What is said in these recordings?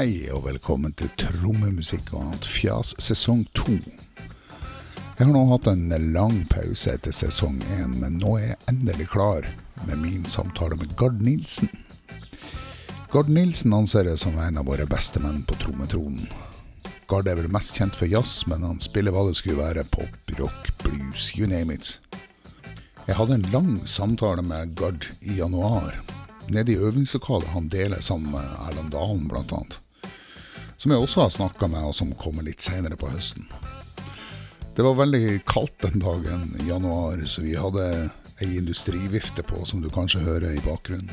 Hei og velkommen til Trommemusikk og annet fjas sesong to. Jeg har nå hatt en lang pause etter sesong én, men nå er jeg endelig klar med min samtale med Gard Nilsen. Gard Nilsen anser jeg som en av våre beste menn på trommetronen. Gard er vel mest kjent for jazz, men han spiller hva det skulle være, pop, rock, blues, you name it. Jeg hadde en lang samtale med Gard i januar, nede i øvingslokalet han deler sammen med Erlend Dalen, blant annet. Som jeg også har snakka med, og som kommer litt seinere på høsten. Det var veldig kaldt den dagen i januar, så vi hadde ei industrivifte på, som du kanskje hører i bakgrunnen.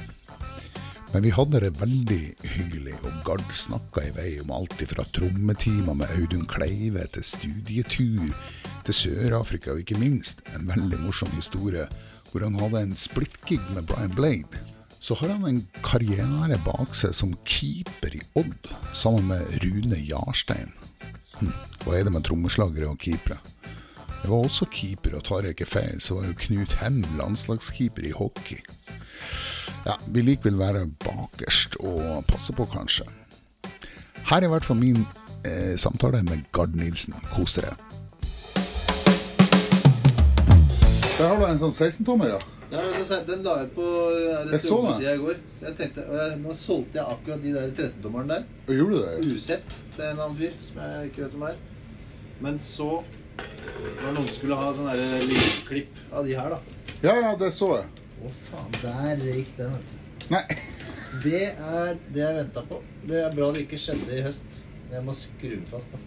Men vi hadde det veldig hyggelig, og Gard snakka i vei om alt fra trommetimer med Audun Kleive til studietur til Sør-Afrika, og ikke minst en veldig morsom historie hvor han hadde en splittgig med Brian Blade. Så har han en karriere bak seg som keeper i Odd, sammen med Rune Jarstein. Hm, hva er det med trommeslagere og keepere? Jeg var også keeper, og tar jeg ikke feil, så var jo Knut Hem landslagskeeper i hockey. Ja, vi liker vel være bakerst og passe på, kanskje. Her er i hvert fall min eh, samtale med Gard Nilsen. Kos dere. Der har du en sånn 16-tommer, ja. Ja, så- Den la jeg på Jeg så trommesida i går. Så jeg tenkte, jeg, Nå solgte jeg akkurat de der 13-tommeren der. Og Gjorde du det? Usett til en annen fyr som jeg ikke vet om er. Men så det noen skulle ha sånn lydklipp klipp av de her, da. Ja, ja, det så jeg. Å, faen. Der røyk den, vet du. Nei. Det er det jeg venta på. Det er bra det ikke skjedde i høst. Jeg må skru den fast, da.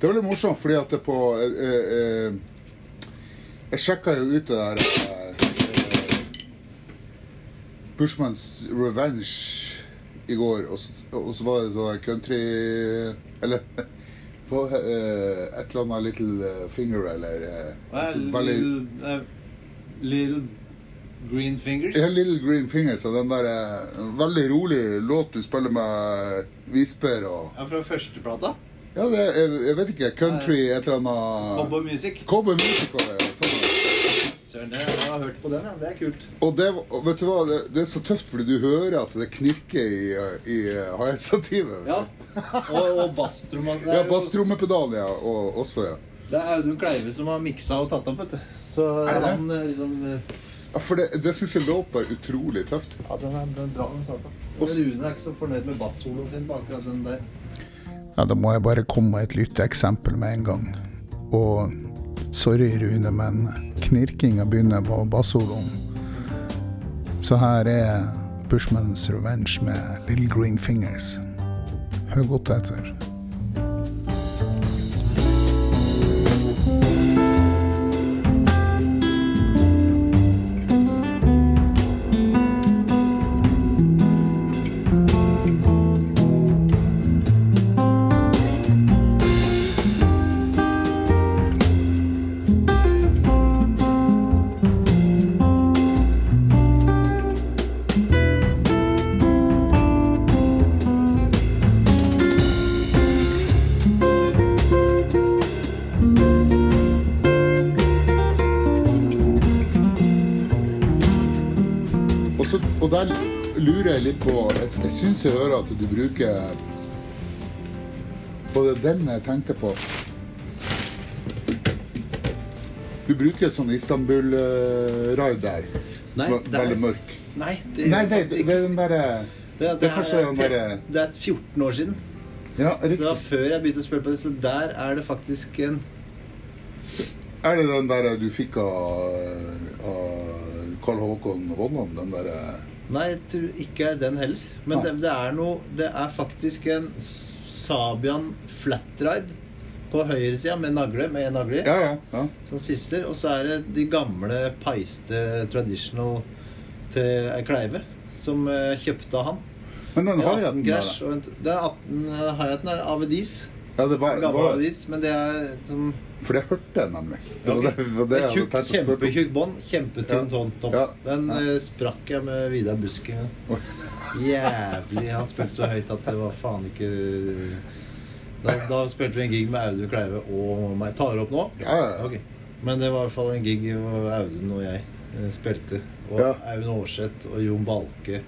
Det er veldig morsomt, fordi at det på eh, eh, Jeg sjekka jo ut det der uh, Bushmans Revenge i går, og og så var det sånn country Eller på uh, et eller annet Little Finger, eller uh, veldig Little, eh, little Green Fingers. ja, Little Green Fingers, og den der eh, veldig rolig låt du spiller med visper og Ja, fra førsteplata. Ja, det, jeg, jeg vet ikke. Country, et eller annet Cowboy Music. Cowboy Music var det. Sånn. Søren, jeg har hørt på den, ja. Det er kult. Og det, vet du hva, det, det er så tøft, fordi du hører at det knirker i, i hi-hat-stativet. Ja. Og, og basstromma. Er Ja, basstrommepedalen, ja. Og også, ja. Det er Audun Kleive som har miksa og tatt opp, vet du. Så Er det han eh, liksom eh, ja for det, det syns jeg låt bare utrolig tøft. Ja, den er, den er bra. den. Og s- Rune er ikke så fornøyd med bassoloen sin på akkurat den der. Ja, da må jeg bare komme med et lytteeksempel med en gang. Og sorry, Rune, men knirkinga begynner på bassoloen. Så her er Bushman's Revenge med Little Green Fingers. Hør godt etter. Syns jeg hører at du bruker både er den jeg tenkte på. Du bruker sånn Istanbul-raid der. Nei, som er det er- veldig mørk. Nei, det, Nei, det, det, det er den derre det, det er det, den derre- det er 14 år siden. Ja, Så det var før jeg begynte å spille på det. Så der er det faktisk en Er det den der du fikk av, av Karl Håkon Vollan? Den derre Nei, jeg tror ikke den heller. Men det, det er noe Det er faktisk en Sabian flatride på høyresida med nagle, med en nagle. Ja, ja. ja. Som sisler. Og så er det de gamle peiste traditional til Kleive. Som eh, kjøpte av han. Men den I 18 Hayaten der Og en, det er 18 uh, Hayaten er Avedis. Ja, det var, Gammel var, avis, Men det er som For det hørte jeg nemlig. Det var det, det, det Tjukk, kjempetjukk bånd. Kjempetynn Ja. topp. Ja. Den Ja. eh, sprakk jeg med Vidar Busken. Jævlig. Han spilte så høyt at det var faen ikke Da, da spilte vi en gig med Audun Kleive og meg. Tar du opp nå? Ja, ja, ja. Ok. Men det var i hvert fall en gig hvor Audun og jeg eh, spilte. Og. Audun Aarseth og Jon Balke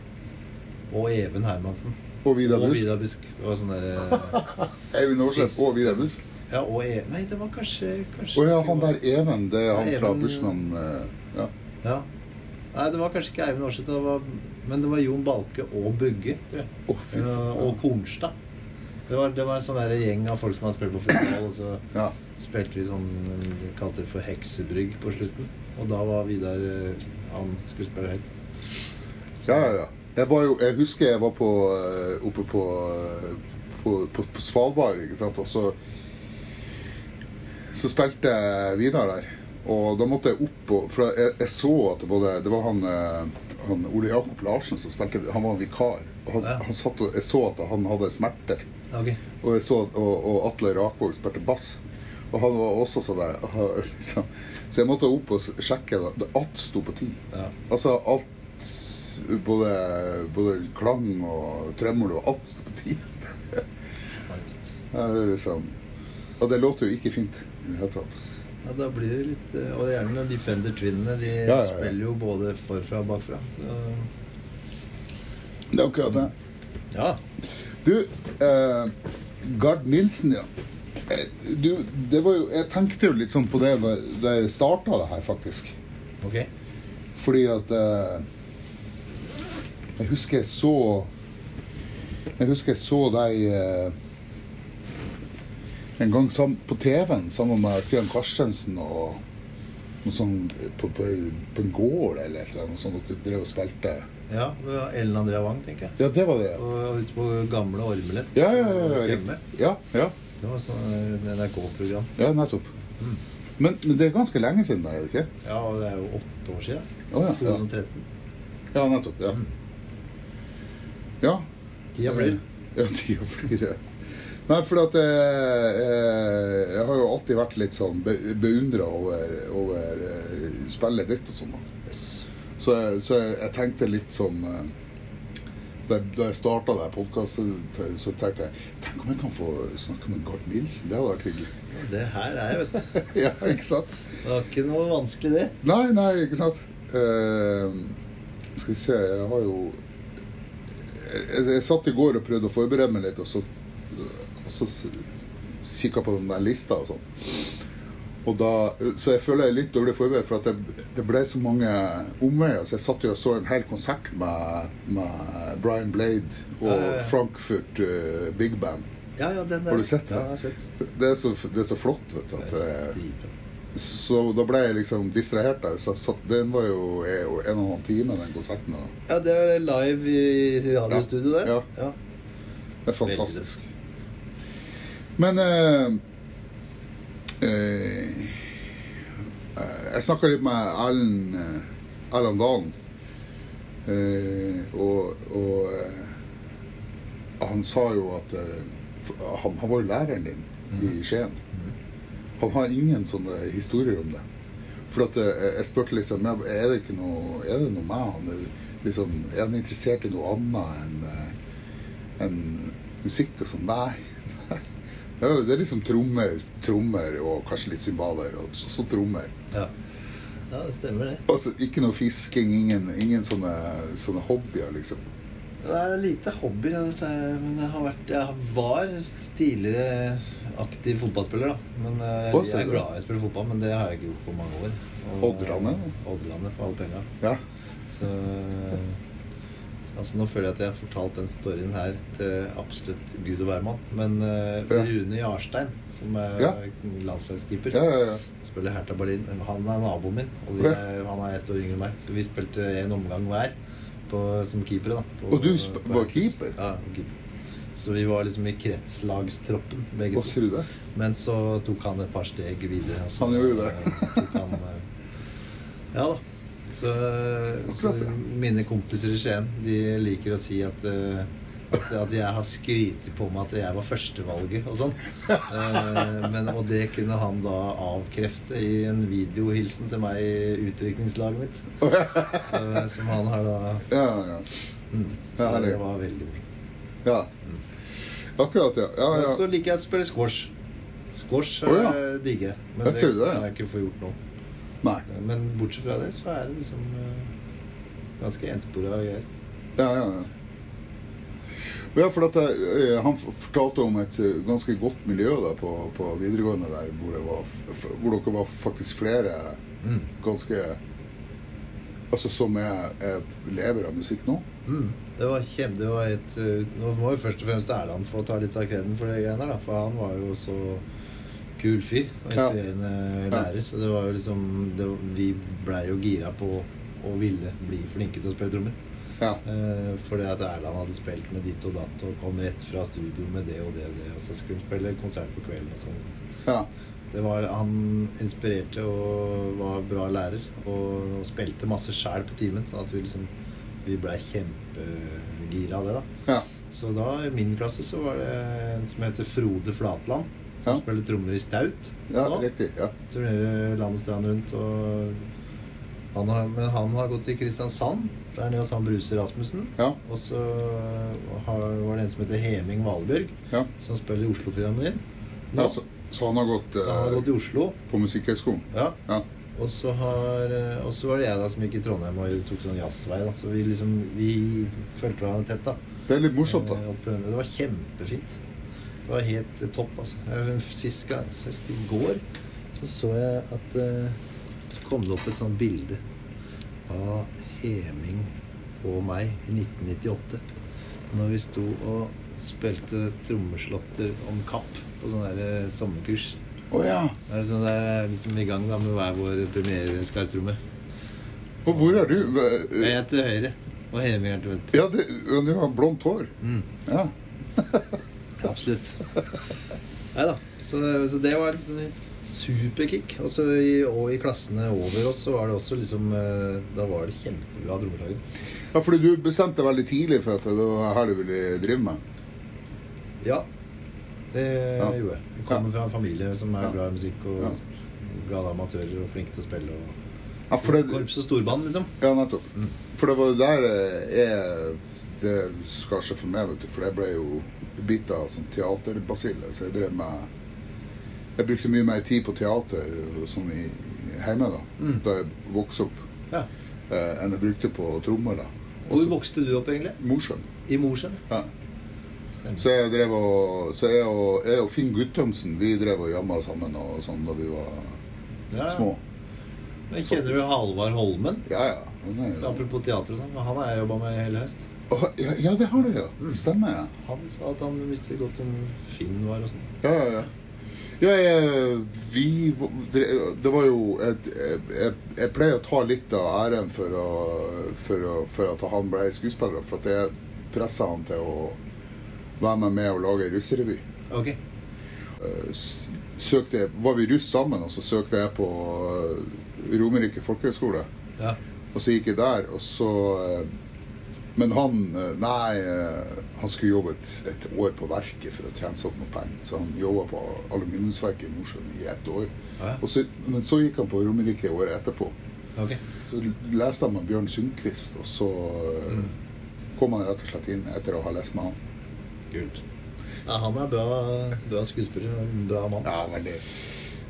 og Even Hermansen. Og Vidar Og Busk. Vidar Busk. Det var sånn derre Eivind Aarseth og Vidar Busk. Ja, og e Nei, det var kanskje, kanskje oh, ja, han der Even. Det er han Nei, fra Even- Bushman. eh, Ja. Ja. Nei, det var kanskje ikke Eivind Aarseth, var- men det var Jon Balke og Bugge, tror jeg. Oh, og Kornstad. Det var, det var en sånn der gjeng av folk som hadde spilt på fotball, og så Ja. spilte vi sånn De kalte det for heksebrygg på slutten. Og da var Vidar eh, Han skulle spille høyt. Ja, ja, ja. Jeg, var jo, jeg husker jeg var på, eh, oppe på, eh, på, på, på Svalbard, ikke sant, og så Så spilte Vidar der. Og da måtte jeg opp og For jeg, jeg så at det, både, det var han, eh, han Ole Jakob Larsen som spilte Han var en vikar. Og han, Ja. han satt og, jeg så at han hadde smerter. Okay. Og, så, og, og Atle Rakvåg spilte bass. Og han var også sånn der liksom. Så jeg måtte opp og sjekke. Det Alt sto på ti. Ja. Altså alt Både, både klang og tremolo og alt sto på ti. Ja, det er liksom Og det låter jo ikke fint i det hele tatt. Ja, da blir det litt eh, Og gjerne de Fender-tvinnene. De Ja, ja, ja. spiller jo både forfra og bakfra. Så, Det er akkurat det. ja. Du, eh, Gard Nilsen, ja. Eh, Du, det var jo Jeg tenkte jo litt sånn på det da jeg starta det her, faktisk. Okay. Fordi at eh, Jeg husker jeg så Jeg husker jeg så deg eh, en gang på TV-en sammen med Stian Karstensen og noe sånn på, på, på en gård eller et eller annet sånt. Dere drev og spilte. Ja, det var Ellen Andrea Wang, tenker jeg. Ja, det var det. Og ute på gamle Ormelet. Ja, ja, ja. ja, Hjemme. ja, ja, Det var sånn eh, NRK-program. ja nettopp. Men, men det er ganske lenge siden, er det ikke? Ja, det er jo åtte år siden. Oh, ja, ja. 2013. Ja, nettopp. Ja. Ja. Tida flyr. Ja, tida flyr. ja. Nei, for at jeg, jeg, jeg har jo alltid vært litt sånn be, beundra over, over eh, spillet ditt og sånn. Yes. Så, jeg, så jeg, jeg tenkte litt sånn eh, Da, da jeg starta den podkasten, så tenkte jeg Tenk om jeg kan få snakke med Gard Nilsen? Det hadde vært hyggelig. Det her er jeg, vet du ja, ikke sant? Det var ikke noe vanskelig, det. Nei, nei, ikke sant. Uh, skal vi se, jeg har jo jeg, jeg satt i går og prøvde å forberede meg litt, og så, og så kikka på den der lista og sånn. Og da, så jeg føler jeg er litt dårlig forberedt, for at det, det ble så mange omveier. Så jeg satt jo og så en hel konsert med, med Brian Blade og Ja. Frankfurt uh, Big Band. Ja, ja, den der. Har du sett det? Ja, jeg har sett. Det er så, det er så flott. vet du. At, Det er eh. Så da ble jeg liksom distrahert der. Så, så den var jo, er jo en og en halv time, den konserten. Og Ja, det er live i radiostudio der. Ja. ja. det er fantastisk. Men eh, eh, Jeg snakka litt med Erlend eh, Erlend Dalen. Eh, og og eh, han sa jo at eh, han, han var jo læreren din i Skien. Han har ingen sånne historier om det. For at eh, jeg spurte liksom Er det ikke noe Er det noe med han? Liksom, er han interessert i noe annet enn eh, enn musikk og sånn? Nei. Det er liksom trommer, trommer og kanskje litt cymbaler, og så, så trommer. ja. Ja, det stemmer, det. Altså, ikke noe fisking, ingen, ingen sånne, sånne hobbyer, liksom. Det er lite hobby, altså, men jeg har vært Jeg var tidligere aktiv fotballspiller, da. Men jeg, jeg er glad i å spille fotball, men det har jeg ikke gjort på mange år. Og- Oddlandet? Oddlandet for alle penga. Ja. Så Altså Nå føler jeg at jeg har fortalt den storyen her til absolutt Gud og hvermann. Men uh, Rune Jarstein, som er Ja. landslagskeeper, Ja, ja, ja. spiller Hertha Berlin. Han er naboen min, og vi han er ett år yngre enn meg. Så vi spilte en omgang hver på, som keepere. da på- Og du på var keeper? Ja, keeper. Så vi var liksom i kretslagstroppen, begge Hva to. sier du det? Men så tok han et par steg videre. altså. Han gjorde det. Eh, han, eh, ja da. Så, så mine kompiser i Skien de liker å si at, eh, at, jeg har skrytt på meg at jeg var førstevalget og sånn. Eh, men, og det kunne han da avkrefte i en videohilsen til meg i utdrikningslaget mitt. Så, som han har da Ja, ja. mm, Så det var veldig bra. ja. Akkurat, ja. ja, Og så liker jeg å spille squash. Squash oh, ja. eh, jeg. Men jeg det det? kan jeg ikke få gjort nå. Nei. Men bortsett fra det, så er det liksom eh, ganske enspora greier. Ja, ja, ja. Ja, for dette, eh, Han fortalte om et eh, ganske godt miljø da, på, på videregående der, hvor, var, hvor dere var faktisk flere Mm. ganske Altså som er, er lever av musikk nå. Mm. Det var kjempe, det var et uh, Nå må jo først og fremst Erland få ta litt av kreden for det greiene der. For han var jo så kul fyr og inspirerende Ja. lærer. Så det var jo liksom det, Vi blei jo gira på å ville bli flinke til å spille trommer. Ja. Eh, fordi at Erland hadde spilt med ditt og datt og kom rett fra studio med det og det og det. Og så skulle han spille konsert på kvelden. Og sånn. ja. Det var, han inspirerte og var bra lærer. Og spilte masse sjæl på timen, Så at vi liksom Vi blei kjempegira av det, da. ja. Så da, i min klasse, så var det en som heter Frode Flatland. Som Ja. spiller trommer i Staut. ja riktig. Ja. Turnerer land og strand rundt. Og han har, men han har gått til Kristiansand. Der nede hos han Bruse Rasmussen. Ja. Og så har, var det en som heter Heming Valbjørg, ja. som spiller i Oslo-filharmonien. ja så, så han har gått, Så han har eh, gått i Oslo. på Musikkhøgskolen? Ja. Ja. Og så har eh, Og så var det jeg da som gikk i Trondheim og tok sånn jazzvei. da Så vi liksom Vi fulgte hverandre tett, da. Det er litt morsomt, da. Eh, Det var kjempefint. Det var helt eh, topp, altså. Sist gang, sist i går, så så jeg at Så kom det opp et sånt bilde av Heming og meg i 1998. Når vi sto og spilte trommeslåtter om kapp på sånn sommerkurs. Å ja. Det er sånn det er liksom i gang da med hver vår premiereskarptromme. Og hvor er du? Jeg er til høyre, og Heming er til venstre. Ja, det, du har blondt hår. Mm, Ja. absolutt. Nei da. Så, det- så det var et sånn superkick. Og så i, og i klassene over oss så var det også liksom eh, Da var det kjempebra trommelager. ja, fordi du bestemte veldig tidlig for at det var her du ville drive med. Ja, det Ja. gjorde jeg. Jeg kommer fra en familie som er glad i musikk og Ja. glad amatører og flinke til å spille. Og Ja, for det, Korps og storband, liksom. ja nettopp. Mm. For det var jo der jeg Det skar seg for meg, vet du. For jeg ble jo bitt av sånn teaterbasille. Så jeg drev med Jeg brukte mye mer tid på teater sånn i, hjemme da Mm. Da jeg vokste opp, Ja. eh, enn jeg brukte på trommer. da Hvor vokste du opp, egentlig? Mosjøen. I Mosjøen? Ja. Så jeg drev og Så jeg og, jeg og Finn Guttormsen Vi drev og jamma sammen og sånn da vi var Ja. små. Men Kjenner du Halvard Holmen? Ja, ja. Han er, jo- Apropos teater og sånn. Han har jeg jobba med hele høst. Å, ja, ja, det har du, ja. Det stemmer, ja. Han sa at han visste godt om Finn var og sånn. Ja, ja, ja. Ja, jeg, vi Det var jo et, jeg, jeg pleier å ta litt av æren for, å, for, å, for at han ble skuespiller. For at jeg pressa han til å være med med å lage russerevy. Ok. Eh, Søkte, var vi russ sammen, og så søkte jeg på eh, Romerike folkehøgskole. Ja. Og så gikk jeg der, og så eh, Men han Nei, han skulle jobbe et, et år på verket for å tjene seg opp noe penger. Så han jobba på aluminiumsverket i Mosjøen i ett år. Ja. Så, men så gikk han på Romerike året etterpå. Okay. Så leste han med Bjørn Sundquist, og så Mm. kom han rett og slett inn etter å ha lest med han. Kult. Ja, han er bra, bra skuespiller. bra mann. Ja, veldig.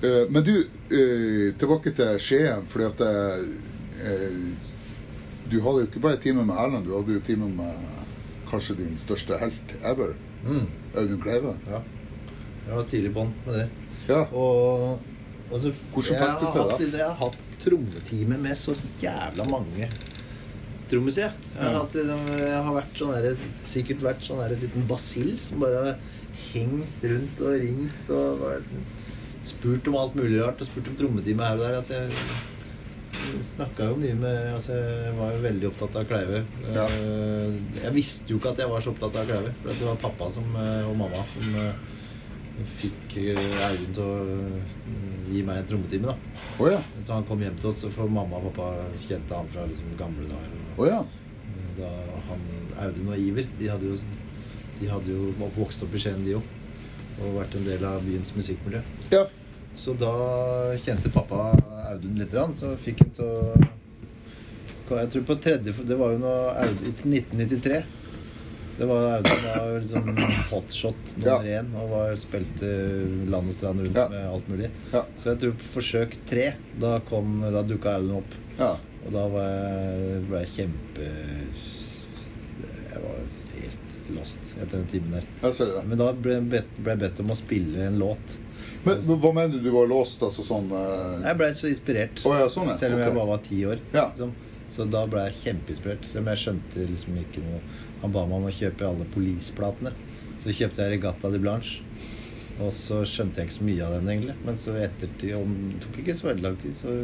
Eh, men du, eh, tilbake til Skien, fordi at eh, Du hadde jo ikke bare time med Erlend, du hadde jo time med kanskje din største helt ever, Mm. Audun Kleive. Ja. Jeg var tidlig den med det. Ja. Og altså, Hvordan fikk du til det? jeg har hatt trommetime med så jævla mange trommiser. jeg. Jeg, har Ja. hatt jeg har vært sånn der, sikkert vært sånn der liten basill som bare har hengt rundt og ringt og spurt om alt mulig rart. Og spurt om trommetime her og der. Altså, jeg snakka jo mye med altså, Jeg var jo veldig opptatt av Kleive. Ja. Eh, Jeg visste jo ikke at jeg var så opptatt av Kleive. For det var pappa som, eh, og mamma som eh, fikk eh, til å eh, gi meg en trommetime. da Oh, ja. Så han kom hjem til oss, for mamma og pappa kjente han fra liksom gamle dager. Og ja. da han, Audun og Iver de hadde, jo, de hadde jo vokst opp i Skien, de òg. Og vært en del av byens musikkmiljø. ja. Så da kjente pappa Audun litt, så fikk han til å Jeg tror på tredje Det var jo noe Audun, i 1993. Det var Audun var liksom hotshot nummer Ja. én og var, spilte land og strand rundt Ja. med alt mulig. Ja. Så jeg tror på forsøk tre, da, kom, da dukka Audun opp. Ja. Og da var jeg, ble jeg kjempe Jeg var helt lost. etter den timen der. Jeg ser det. Men da ble jeg bedt, ble jeg bedt om å spille en låt. Men, men hva mener du du var låst? Altså sånn uh... Jeg blei så inspirert. Oh, ja, sånn, ja. Selv om jeg bare var ti år. Ja. Liksom. Så da ble jeg kjempeinspirert. Selv om jeg skjønte liksom ikke noe Han ba meg om å kjøpe alle Police-platene. Så kjøpte jeg Regatta de Blanche. Og så skjønte jeg ikke så mye av den, egentlig. Men så ettertid, om det tok ikke så veldig lang tid, så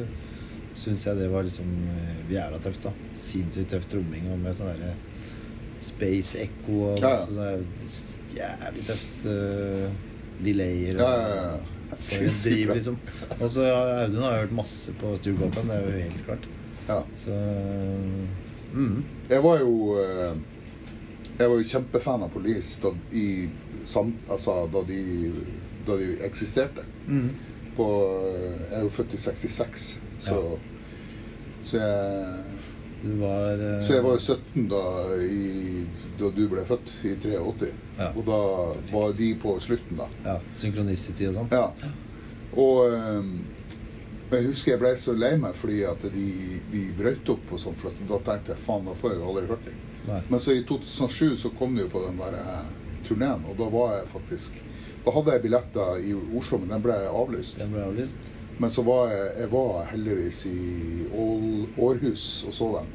syns jeg det var liksom eh, jævla tøft, da. Sinnssykt tøff tromming og med sånn derre Space Echo og Ja, ja. sånn jævlig tøft uh, delayer. Og- ja, ja. ja. en Sinnssykt driv, bra. liksom. Og så ja, Audun har jeg hørt masse på Copeland, det er jo helt klart. Ja. Så mm. Jeg var jo eh, Jeg var jo kjempefan av Police da, i, sam, altså, da, de, da de eksisterte. Mm. På, jeg er jo født i 66, så, så jeg Du var uh... Så jeg var jo 17 da, i, da du ble født, i 83. Ja. Og da var de på slutten, da. Ja, Synkronicity og sånn. Ja. Og um, jeg husker jeg ble så lei meg fordi at de, de brøt opp og sånn, for da tenkte jeg faen, da får jeg aldri hørt. Nei. Men så i 2007 så kom de jo på den der uh, turneen, og da var jeg faktisk Da hadde jeg billetter i Oslo, men den ble avlyst. Den ble avlyst. Men så var jeg, jeg var heldigvis i Århus og så dem.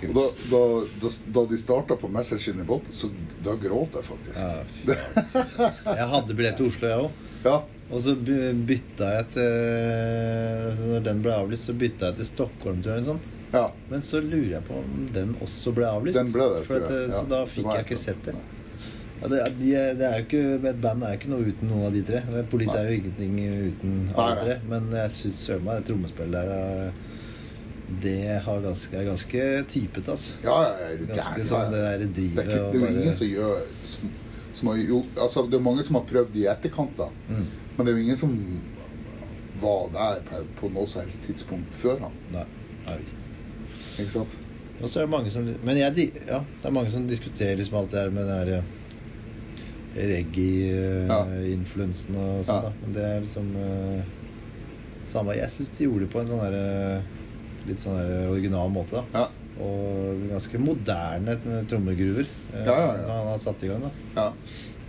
Og da, da, da, da de starta på Message in the Bob, så da gråt jeg faktisk. Ja, jeg hadde billett til Oslo, jeg òg. Ja. Og så by- bytta jeg til Når den ble avlyst, så bytta jeg til Stockholm, tror jeg. Sånn. ja. Men så lurer jeg på om den også ble avlyst. Den ble det, tror at, jeg. Så da fikk jeg ikke sett det. Ja, det, er- de, det er jo ikke, Et band er jo ikke noe uten noen av de tre. Police er jo ingenting uten alle tre. Men jeg syns søren meg det trommespillet der er- Det har ganske, er ganske typet, altså. Ja, ja, Ganske sånn det der Det er, ikke, det er jo ingen som gjør som, som har jo, altså, Det er mange som har prøvd i etterkant, da. Mm. Men det er jo ingen som var der på, på noe som helst tidspunkt før han. Nei, ja, visst. Ikke sant? Og så er det mange som Men jeg, ja, det er mange som diskuterer liksom alt det her med den der reggae-influensen og sånn, Ja. Men det er liksom eh, samme Jeg syns de gjorde det på en sånn der litt sånn der original måte, da. Ja. Og ganske moderne trommegruver eh, Ja, ja, ja. som han har satt i gang da Ja.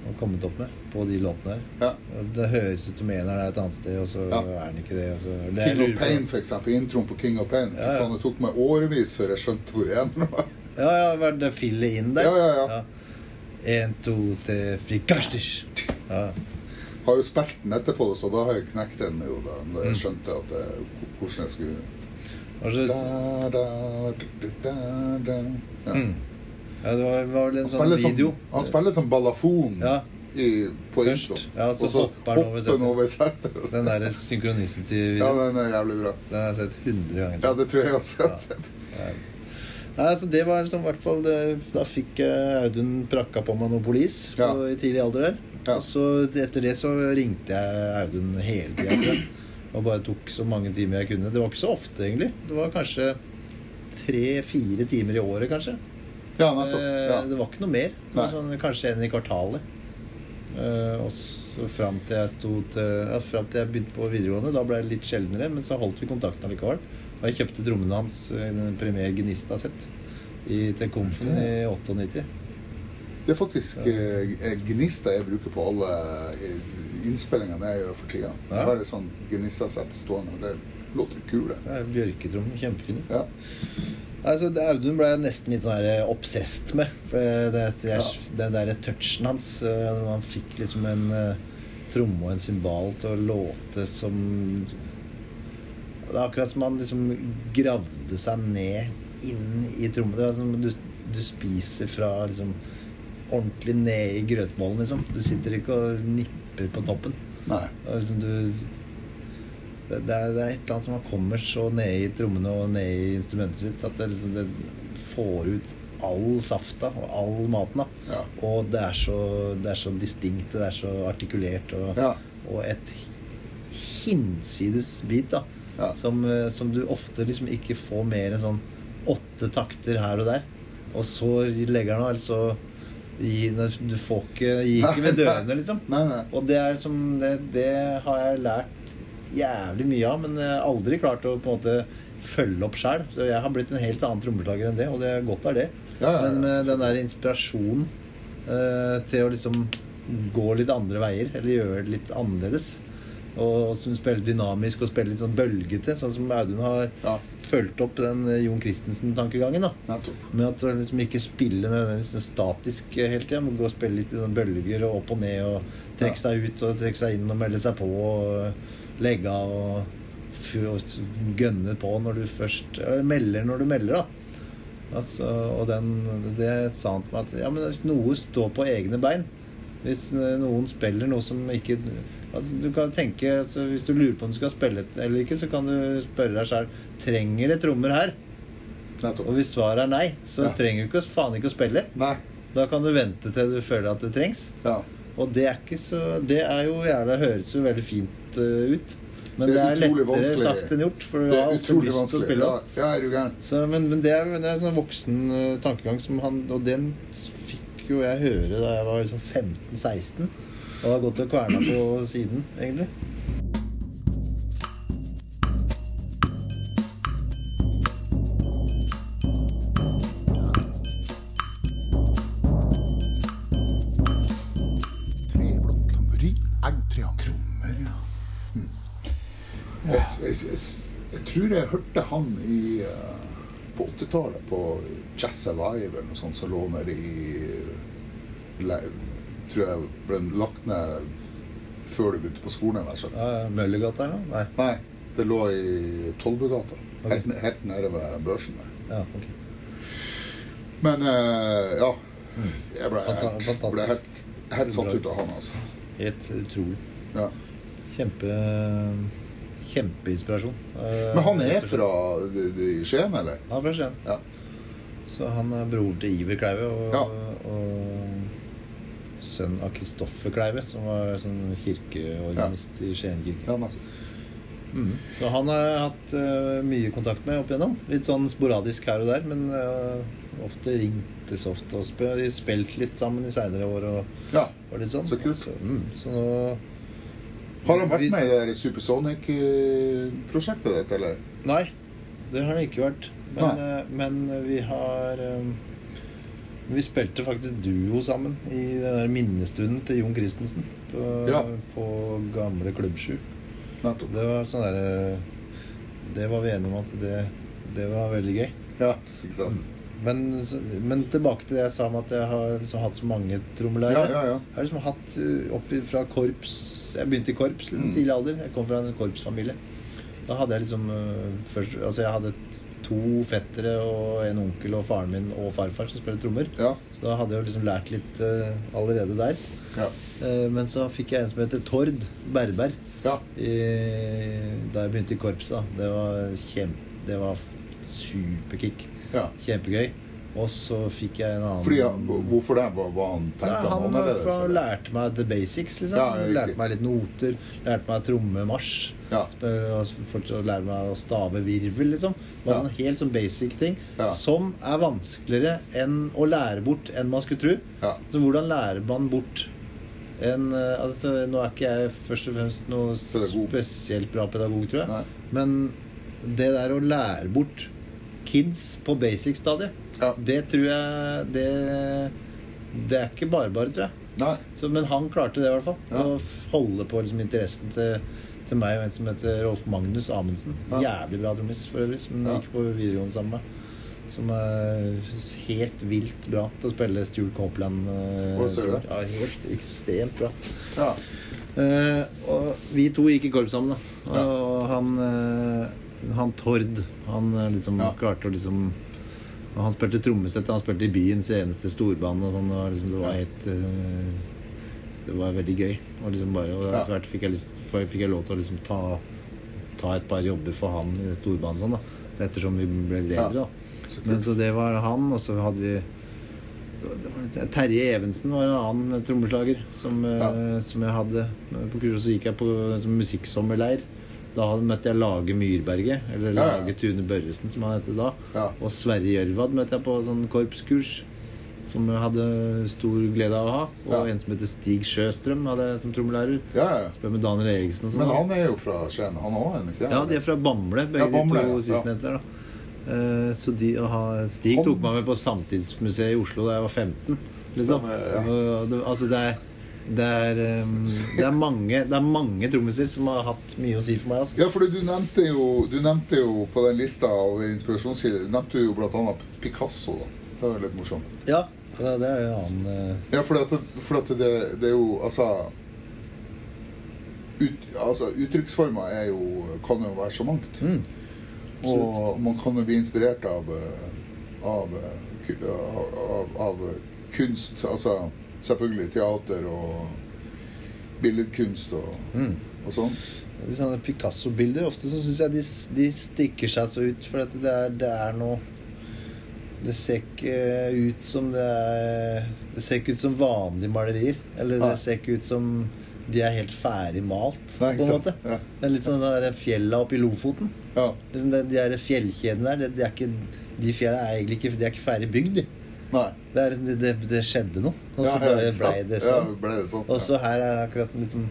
og kommet opp med på de låtene her. ja. Det høres ut som en er et annet sted, og så Ja. er den ikke det. Altså. det King of Pain, for eksempel. Introen på King of Pain. Ja, ja. For faen, det tok meg årevis før jeg skjønte hvor en var. Ja, ja, var det fillet inn der? Ja, ja, ja. En, to, tre, frikastisk. Ja. Har jo spilt den etterpå, så da har jeg knekt den jo da, jeg Mm. skjønte at det, hvordan jeg skulle da, da, da, da. Ja. mm. ja, det var, var vel en sånn video. som, han spiller som balafon Ja. i, på Først. intro. Ja, så og så hopper han over setet. over setet. Den der synchronicity-videoen. Ja, den er jævlig bra. Den har jeg sett hundre ganger. Ja, det tror jeg også jeg har sett. Nei, altså det var liksom, hvert fall det, Da fikk eh, Audun prakka på meg noe polis Ja. på, i tidlig alder der. Ja. Og så etter det så ringte jeg Audun hele tida. Og bare tok så mange timer jeg kunne. Det var ikke så ofte, egentlig. Det var kanskje tre-fire timer i året, kanskje. Ja. Eh, Ja. Det var ikke noe mer. Det sånn, kanskje en i kvartalet. Uh, og så fram til jeg til ja, Fram til jeg begynte på videregående, da ble det litt sjeldnere, men så holdt vi kontakten allikevel. Og jeg kjøpte trommene hans, i den Premier Gnista sitt i- til Komfen i 98. Det er faktisk ja. Gnista jeg bruker på alle eh, innspillingene jeg gjør for tida. Ja. Jeg har et sånt Gnista-sett stående. Det låter kule. Det er bjørketrommer. Kjempefine. Ja. Altså, Audun ble jeg nesten litt sånn her obsessed med. For det, det, Den der touchen hans eh, Han fikk liksom en eh, tromme og en symbal til å låte som Det er akkurat som han liksom gravde seg ned inn i trommen. Det er som du, du spiser fra liksom ordentlig ned i grøtmålen, liksom. Du sitter ikke og nipper på toppen. Nei. Er liksom du det, det, er, det er et eller annet som man kommer så ned i trommene og ned i instrumentet sitt at det liksom det får ut all safta og all maten. da Ja. Og det er så, det er så distinkt, det er så artikulert og, Ja. og et hinsides bit da Ja. som, eh, som du ofte liksom ikke får mer enn sånn åtte takter her og der. Og så legger han av, eller så Du får ikke Gi ikke med dørene, liksom. Nei, nei. Og det er som det, det har jeg lært jævlig mye av, men jeg har aldri klart å på en måte følge opp sjøl. Så jeg har blitt en helt annen trommeslager enn det, og det er godt er det. Ja, ja, ja, men eh, den der inspirasjonen eh, til å liksom gå litt andre veier, eller gjøre det litt annerledes. Og, som spiller dynamisk og spiller litt sånn bølgete, sånn som Audun har Ja, fulgt opp den eh, Jon Christensen-tankegangen. da nettopp. Med at han liksom ikke spiller nødvendigvis statisk eh, hele tida, men gå og spille litt i sånn bølger og opp og ned og trekke Ja. seg ut og trekke seg inn og melde seg på og legge av og, og gønne på når du først eller melder når du melder, da. Altså, og den, det sa han til meg at ja, men hvis noe står på egne bein Hvis eh, noen spiller noe som ikke altså, Du kan tenke altså, Hvis du lurer på om du skal spille eller ikke, så kan du spørre deg sjøl Trenger det trommer her? Og hvis svaret er nei, så Ja. trenger du ikke faen ikke å spille. Nei. Da kan du vente til du føler at det trengs. Ja. Og det er ikke så Det er jo jævla høres jo veldig fint uh, ut. Men Det det er er, lettere vanskelig. sagt enn gjort. For du har alltid lyst vanskelig. til å spille. Ja, ja, er du gæren? Så, men, men det er, det er en sånn voksen uh, tankegang som han Og den fikk jo jeg høre da jeg var liksom 15-16. Og har gått og kverna på siden, egentlig. Mm. Jeg, tror jeg hørte han i eh, på 80-tallet på Jazz Alive eller noe sånt som lå nede i Tror jeg ble lagt ned før du begynte på skolen. Ja, Møllergata eller noe? Nei. Nei, det lå i Tollbugata. Okay. Helt, helt nede ved børsen der. Ja, ok. Men uh, ja. Jeg ble helt, ble helt, helt satt ut av han, altså. Helt utrolig. Ja. Kjempe Kjempeinspirasjon. Uh, Men han er fra de, de Skien, eller? Han er fra Skien. Ja. Så han er bror til Iver Kleive og, Ja. og sønn av Kristoffer Kleive, som var sånn kirkeorganist i Skien kirke. ja. Mm. Så han har jeg hatt uh, mye kontakt med opp igjennom. Litt sånn sporadisk her og der, men uh, ofte ringtes ofte og sp spilt litt sammen i seinere år og, Ja. og litt sånn. Så kult. Så, mm, så nå Har han vært Vi- med i det Supersonic-prosjektet ditt, eller? Nei, det har han ikke vært. Men, eh, men vi har eh, Vi spilte faktisk duo sammen i den der minnestunden til Jon Christensen på, Ja. på gamle Klubb 7. Det var sånn derre Det var vi enige om at det, det var veldig gøy. Ja, ikke sant? Men, men tilbake til det jeg sa om at jeg har liksom hatt så mange trommelærere. Ja, ja, ja. Jeg har liksom hatt uh, opp fra korps Jeg begynte i korps i Mm. tidlig alder. Jeg kom fra en korpsfamilie. Da hadde jeg liksom uh, først, Altså jeg hadde t- to fettere og en onkel og faren min og farfar som spiller trommer. Ja. Så da hadde jeg jo liksom lært litt uh, allerede der. Ja. Uh, men så fikk jeg en som heter Tord Berber ja. i, da jeg begynte i korpset. Det var kjempe Det var superkick. ja. Kjempegøy. Og så fikk jeg en annen Fordi, hvorfor det? Var, hva han tenkt Nei, han om det? Han lærte meg the basics, liksom. Ja, lærte meg litt noter. Lærte meg trommemarsj. Ja. Fortsatt lære meg å stave virvel, liksom. Det var Ja. sånn helt sånn basic ting Ja. som er vanskeligere enn å lære bort enn man skulle tro. Ja. Så hvordan lærer man bort en eh, altså, Nå er ikke jeg først og fremst noe Pedagog. spesielt bra pedagog, tror jeg. Nei. Men det der å lære bort kids på basic-stadiet, Ja. det tror jeg det, det er ikke bare bare, tror jeg. Så, men han klarte det, i hvert fall. Ja. Å holde på liksom, interessen til, til meg og en som heter Rolf Magnus Amundsen. Ja. Jævlig bra trommis, for øvrig, som Ja. gikk på videregående sammen med. Som er helt vilt bra til å spille Stuart Copeland. eh. Ja, helt ekstremt bra. Ja. Uh, og vi to gikk i korps sammen, da. Og han, uh, han Tord, han liksom klarte å liksom og Han spilte trommesett, han spilte i byens eneste storband og sånn. Og liksom, det var helt eh, Det var veldig gøy. Og, liksom bare, og etter hvert fikk jeg, lyst, fikk jeg lov til å liksom ta, ta et par jobber for han i storbanen sånn, da. Ettersom vi ble ledere, da. Men så det var han, og så hadde vi Terje Evensen var en annen trommeslager som, eh, som jeg hadde på kurs. Og så gikk jeg på som musikksommerleir. Da møtte jeg Lage Myrberget, eller Ja, ja. Lage Tune Børresen, som han het da. Ja. Og Sverre Gjørvad møtte jeg på sånn korpskurs. Som jeg hadde stor glede av å ha. Og Ja. en som heter Stig Sjøstrøm hadde jeg som trommelærer. Ja, ja. Spør med Daniel Eriksen og sånn. Men han er jo fra Skien, han òg? Ja, de er fra Bamble, begge Ja, Bamble, de to ja. sistnevnte. da. Eh, Så de, å ha, Stig tok meg med på Samtidsmuseet i Oslo da jeg var 15. liksom. Stemmer, ja. Altså, det er det er, um, det, er mange, det er mange trommiser som har hatt mye å si for meg. Altså. Ja, for du nevnte jo, du nevnte jo på den lista av inspirasjonskilder Du nevnte jo annet Picasso. da. Det var jo litt morsomt. Ja, det det er jo han eh, Ja, for, at, for at det, det er jo Altså ut, altså, Uttrykksformer er jo, kan jo være så mangt. mm, Og man kan jo bli inspirert av, eh, av, eh, av, av, av kunst. Altså selvfølgelig teater og billedkunst og, mm. og sånn. De sånne Picasso-bilder ofte så syns jeg de, de stikker seg så ut, for det er, det er noe Det ser ikke ut som det er Det ser ikke ut som vanlige malerier. Eller det ser ikke ut som de er helt ferdig malt, Nei, på en måte. Ja. Det er litt sånn det der fjella oppe i Lofoten. Ja. Liksom det, de der fjellkjedene der, det, de, er ikke, de fjella er egentlig ikke, de er ikke ferdig bygd. de. Nei. Det, er, liksom- det, det, det skjedde noe, og så Ja, ja, blei det Ja, sånn. ble det sånn. Og så her er det akkurat liksom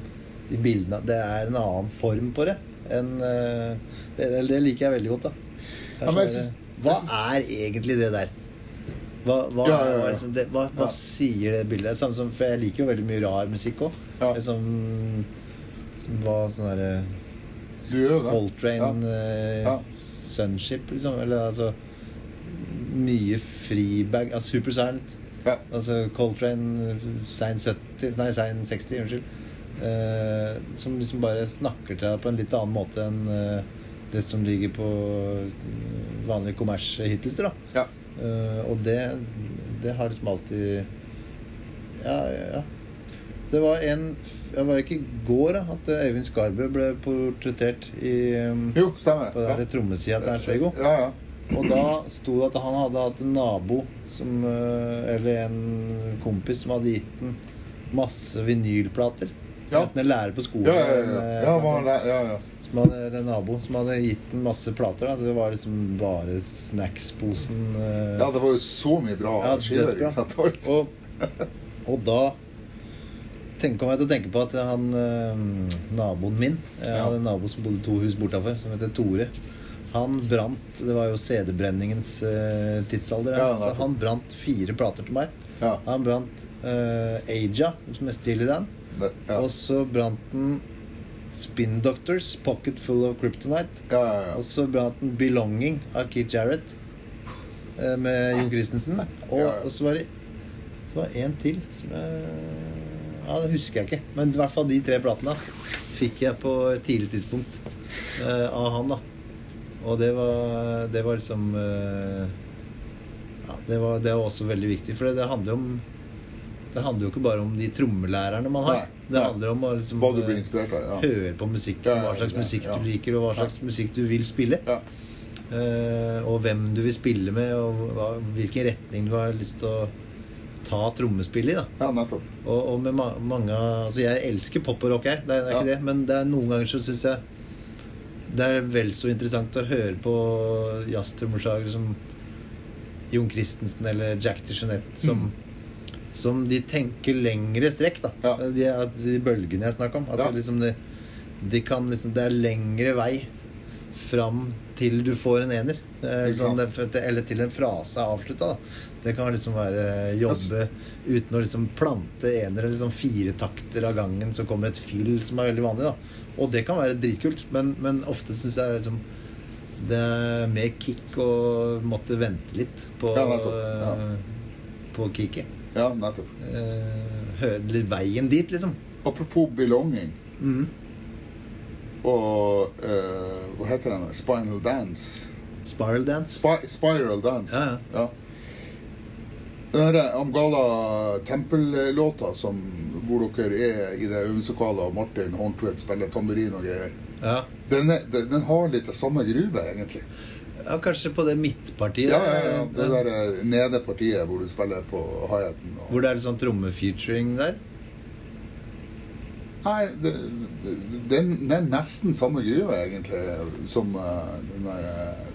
de bildene Det er en annen form på det. enn, eh, det, det, liker jeg veldig godt, da. Det er Ja, sånn hva syns- er egentlig det der? Hva, hva, Ja, ja, ja. det, hva, hva sier det bildet? Samme som, for jeg liker jo veldig mye rar musikk òg. Ja. Liksom, som var sånn derre gjør. Coltrane, eh, Ja. Sunship, liksom. Eller altså Mye freebag altså Super Silent. Ja. Altså Coltrane sein 70 Nei, sein 60, unnskyld. Eh, som liksom bare snakker til deg på en litt annen måte enn eh, det som ligger på eh, vanlige kommershitlister, da. Ja. Eh, og det, det har liksom alltid Ja, ja, ja. Det var en Det var ikke i går da, at eh, Øyvind Skarbø ble portrettert i, Jo, stemmer. på den der trommesida til Ernst Viggo. Ja, ja. Og da sto det at han hadde hatt en nabo som, eh, eller en kompis som hadde gitt ham masse vinylplater. Ja. Enten en lærer på skolen Ja, ja, ja. eller ja, eh, ja, som hadde, eller en nabo som hadde gitt ham masse plater. Da. Så det var liksom bare snacksposen. eh, ja, det var jo så mye bra Ja, skiver. Altså. og, og da tenk, kom jeg til å tenke på at han naboen min Jeg hadde en nabo som bodde to hus bortafor, som heter Tore. Han brant Det var jo CD-brenningens uh, tidsalder. Ja, så han brant fire plater til meg. Ja, Han brant uh, Aja, som er Steely i det, ja. Og så brant han Spin Doctors, Pocket Full of Kryptonite. Og så brant han Belonging av Keith Jarrett uh, med Jon Christensen. Og, og så var det det var en til som jeg Ja, det husker jeg ikke. Men i hvert fall de tre platene fikk jeg på et tidlig tidspunkt uh, av han, da. Og det var, det var liksom eh, Ja, det var, det var også veldig viktig. For det handler jo om Det handler jo ikke bare om de trommelærerne man har. Nei, det handler om å liksom Hva du blir eh, av. Ja. høre på ja, hva slags musikk du liker, og hva slags musikk du vil spille. Ja. Uh, og hvem du vil spille med, og hva, hvilken retning du har lyst til å ta trommespill i. da ja, nettopp. Og, og med ma mange Altså, jeg elsker pop og rock, jeg. Det det er ikke det. Men det er noen ganger så syns jeg det er vel så interessant å høre på jazztrommeslagere som Jon Christensen eller Jack DeJohnette som Som de tenker lengre strekk, da. Mm. Ja. De, at de bølgene jeg snakker om. At Ja. det, liksom, det, de kan liksom, det er lengre vei fram til du får en ener. Sant? det, eller til en frase er avslutta. Det kan liksom være jobbe uten å liksom plante enere, liksom fire takter av gangen, så kommer et fill som er veldig vanlig. da Og det kan være dritkult, men, men ofte syns jeg liksom det er mer kick å måtte vente litt på, Ja. Ja. eh, på kicket. Ja, nettopp. Eh, høre veien dit, liksom. Apropos belonging Mhm. og uh, Hva heter den? Spinal Dance. Spiral dance. Sp Spiral Dance. Ja, ja. Den derre Amgala Tempel-låta hvor dere er i det øvingslokalet og Martin Horntvedt spiller tamburin og greier. Ja. Den, er, den, den har litt det samme gruvet, egentlig. ja, kanskje på det midtpartiet. Ja, ja, ja. Det der, der eh, nede partiet hvor du spiller på hi-haten. og- Hvor det er litt sånn trommefeaturing der. Nei, det, det, det, det er nesten samme gruve, egentlig, som uh, den der eh,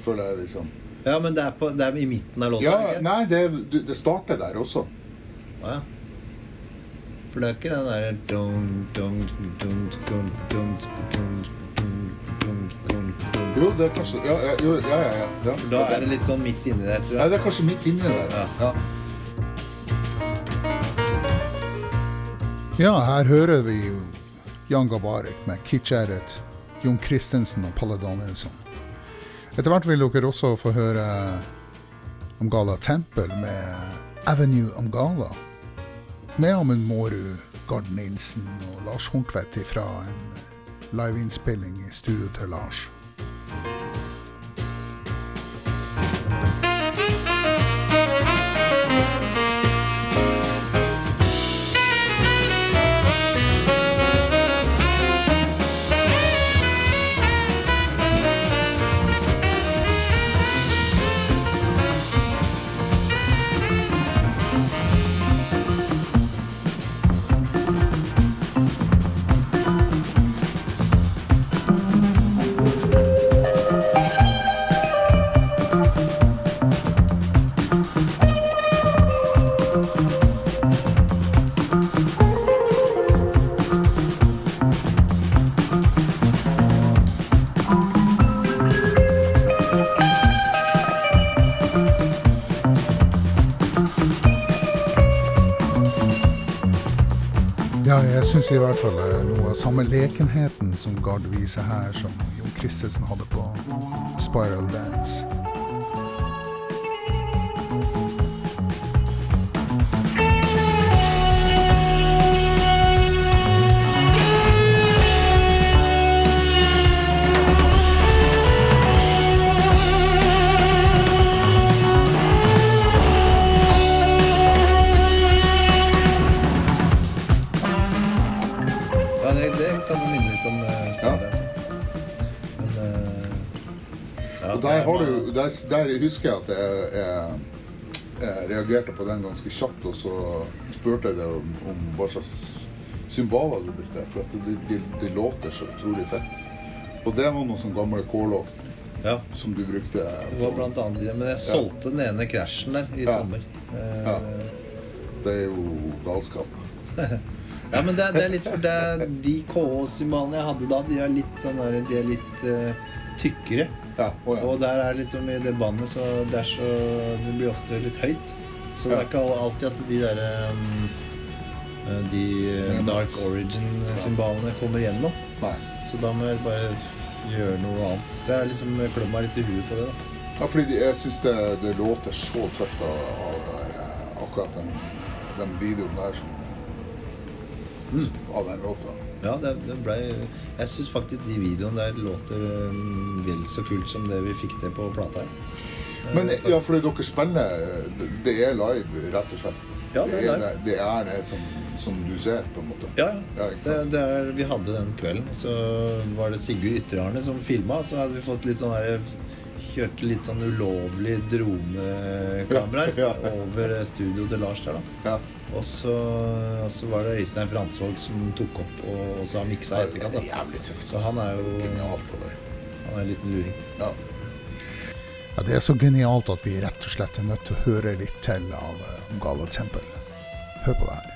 Føler jeg, liksom. Ja, men det er, på, det er i midten av låta? Ja, ikke? nei, det, det starter der også. Ja. For det er ikke den derre Jo, det er kanskje Ja, ja, ja. ja, ja. Da er det litt sånn midt inni der, tror jeg. Ja, det er kanskje midt inni der. Ja. ja. her hører vi Jan Gabarek med 'Kitch Jon Christensen og Palle Danielsson. Etter hvert vil dere også få høre om Gala Tempel med Avenue om Gala. Med Amund Mårud, Gard Nilsen og Lars Horntvedt fra en liveinnspilling i studio til Lars. Syns i hvert fall det er noe av samme lekenheten som Gard viser her, som Jon Christensen hadde på Spiral Dance. Der, der husker jeg at jeg, jeg, jeg reagerte på den ganske kjapt, og så spurte jeg deg om, om hva slags symboler du brukte, for at det, det, det låter så utrolig fett. Og det var noen sånne gamle K-låt Ja, som du brukte. det var blant annet det. Men jeg solgte den ene krasjen der i Ja. sommer. Eh, Ja. Det er jo galskap. Ja, men det, er- det er litt for det De KH-symbolene jeg hadde da, de er litt, sånn der, de er litt uh, tykkere. Ja, oh, ja. Og der er litt som i det bandet, så det så Det blir ofte litt høyt. Så det er ikke alltid at de derre um, De eh, Dark Origin-symbolene kommer gjennom. Nei. Så da må jeg bare gjøre noe annet. Så jeg har liksom klødd meg litt i huet på det. da Ja, fordi jeg syns det, det låter så tøft av, av eh, akkurat den, den videoen der som Av den låta. Ja, det, det ble Jeg syns faktisk de videoene der låter um, vel så kult som det vi fikk til på plata. Men ja, fordi dere spiller det- Det er live, rett og slett? Ja, det er live. det, det er det som, som du ser, på en måte? Ja, Ja. Det, det er, vi hadde den kvelden. Så var det Sigurd Ytterarne som filma. Så hadde vi fått litt sånn der Kjørte litt sånn ulovlig dronekameraer Ja. over studio til Lars der, da. Ja. Og så, og så var det Øystein Fransvold som tok opp og, og så har miksa i etterkant. Det er da. jævlig tøft. Så han er jo Genialt. Han er en liten luring. Ja. Ja, det er så genialt at vi rett og slett er nødt til å høre litt til av Gala Temple. Hør på det her.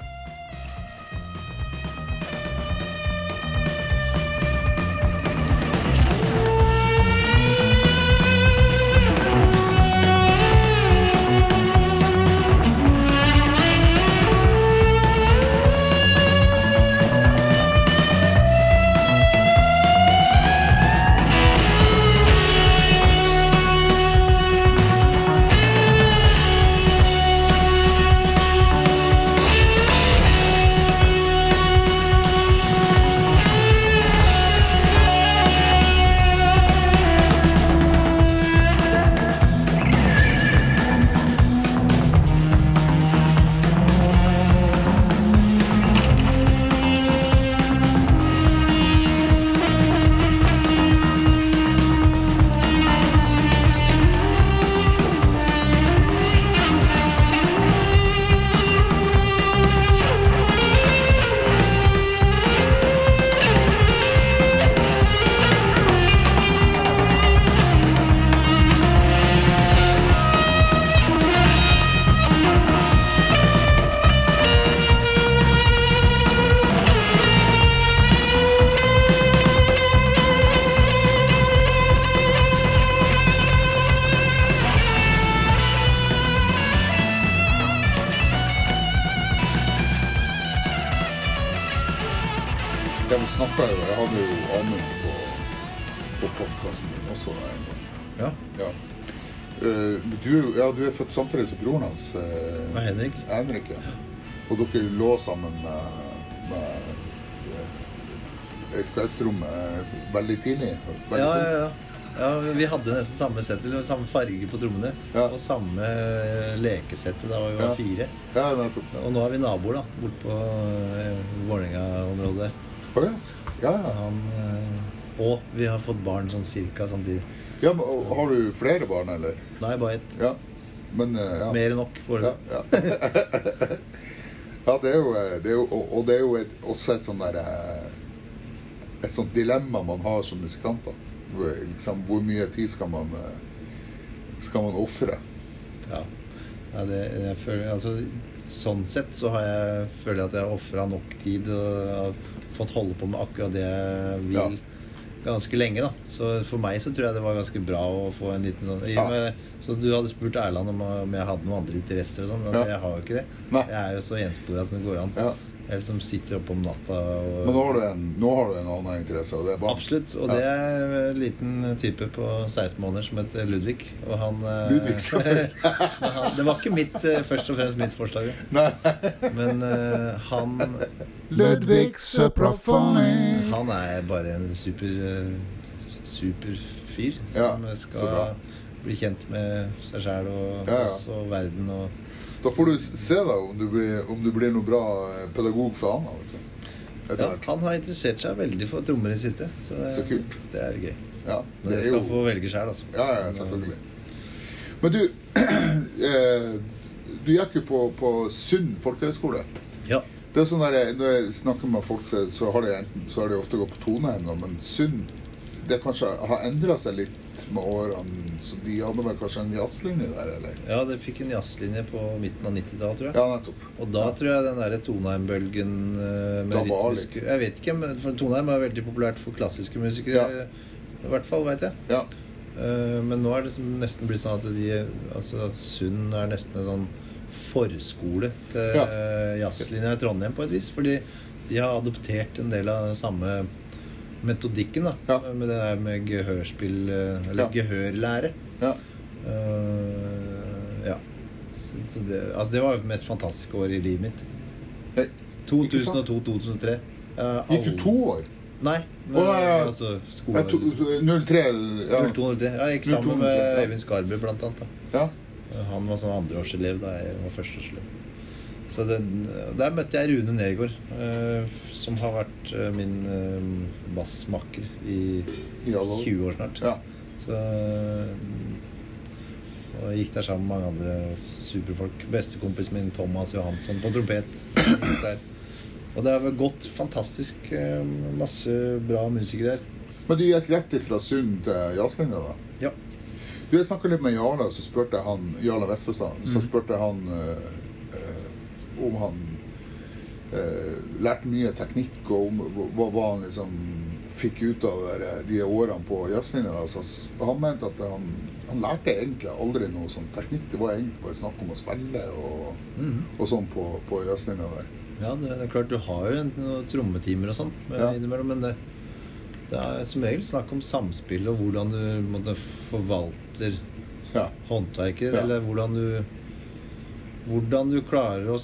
Samtidig som broren hans, eh, Henrik. Henrik. Ja. Og dere lå sammen med, med eh, i skautrommet veldig tidlig? Veldig Ja, ja, ja. ja, Vi hadde nesten samme settet, eller samme farge på trommene. Ja. Og samme eh, lekesettet da vi var Ja. fire. Ja, nettopp. Og nå er vi naboer, da. Borte på eh, Vålerenga-området der. Ja. Ja, ja. Han, eh, og vi har fått barn sånn cirka samtidig. ja men, har du flere barn, eller? Nei, bare ett. Ja. Men eh, ja. Mer enn nok for foreløpig. ja. ja, det er jo, eh, det er jo og, og det er jo et, også et sånn der eh, Et sånt dilemma man har som musikant. Liksom, hvor mye tid skal man Skal man ofre? Ja. ja det, jeg føler, altså, sånn sett så har jeg, føler jeg at jeg har ofra nok tid og fått holde på med akkurat det jeg vil Ja. Ganske lenge. da Så for meg så tror jeg det var ganske bra å få en liten sånn Ja. med, Så du hadde spurt Erland om, om jeg hadde noen andre interesser og sånn. Altså, Ja. Jeg har jo ikke det. Nei. Jeg er jo så enspora som det går an. Ja. Jeg som sitter oppe om natta og Men nå har du en, nå har du en annen interesse, og er. Absolutt. Og Ja. det er en liten type på 16 måneder som heter Ludvig. Og han eh, Ludvig, han, Det var ikke mitt, eh, først og fremst mitt forslag. Nei. Men uh, han Ludvig Søprafoni. Han er bare en super super fyr som ja, skal bli kjent med seg sjæl og Ja, ja. oss og verden og Da får du se da om du blir, om du blir noe bra eh, pedagog for vet du. Ja. Han har interessert seg veldig for trommer i det siste. Så, det, Så kult. det er gøy. Ja, Men det jeg er skal jo få velge sjøl, altså. Ja, ja, selvfølgelig. Men du eh, Du gikk jo på, på Sund folkehøgskole. Ja. Det er sånn der, Når jeg snakker med folk, så, så har de enten, så har de ofte gått på Toneheim, men Sund det kanskje har endra seg litt med årene. Så de hadde vel kanskje en jazzlinje der, eller? ja, det fikk en jazzlinje på midten av 90-tallet, tror jeg. Ja, nettopp. Og da tror jeg den der Toneheim-bølgen eh, med Da var litt. Jeg vet ikke, men for Toneheim er veldig populært for klassiske musikere. Ja. I hvert fall, veit jeg. Ja. Eh, Men nå er det liksom nesten blitt sånn at de Altså Sund er nesten en sånn forskole til Ja. jazzlinja i Trondheim på et vis. Fordi de har adoptert en del av den samme metodikken, da. Ja. Med det der med gehørspill eh, Eller Ja. gehørlære. ja. Uh, ja. Så, så det, altså det var det mest fantastiske året i livet mitt. Hei. Ikke sant? 2002-2003. Gikk du to år? Nei, men, oh, ja, ja. altså Nei, skolen to, 03 ja. 02-03. Ja, jeg gikk sammen med. Øyvind Skarbø, blant annet. Da. ja. Han var sånn andreårselev da jeg var førsteårselev. Så det, der møtte jeg Rune Nergård, eh, som har vært eh, min eh, bassmakker i I 20 år snart. ja. Så Og jeg gikk der sammen med mange andre superfolk. Bestekompisen min Thomas Johansson på trompet. Og det har gått fantastisk. eh, Masse bra musikere der. Men du gikk rett ifra Sund til jazzlinja, da? Ja. Du, Jeg snakka litt med Jarle, så spurte jeg han Jarle Vestbestad. Så Mhm. spurte jeg han eh, eh, om han eh, lærte mye teknikk, og om hva, hva han liksom fikk ut av de årene på jazzlinja. da. Han mente at han, han lærte egentlig aldri noe sånn teknikk. Det var egentlig bare snakk om å spille og, Mhm. og sånn på, på jazzlinja der. Ja, det, det er klart du har jo en- noen trommetimer og sånn eh, Ja. innimellom, men det, det er som regel snakk om samspill og hvordan du måtte, forvalter Ja. håndverket, Ja. eller hvordan du Hvordan du klarer å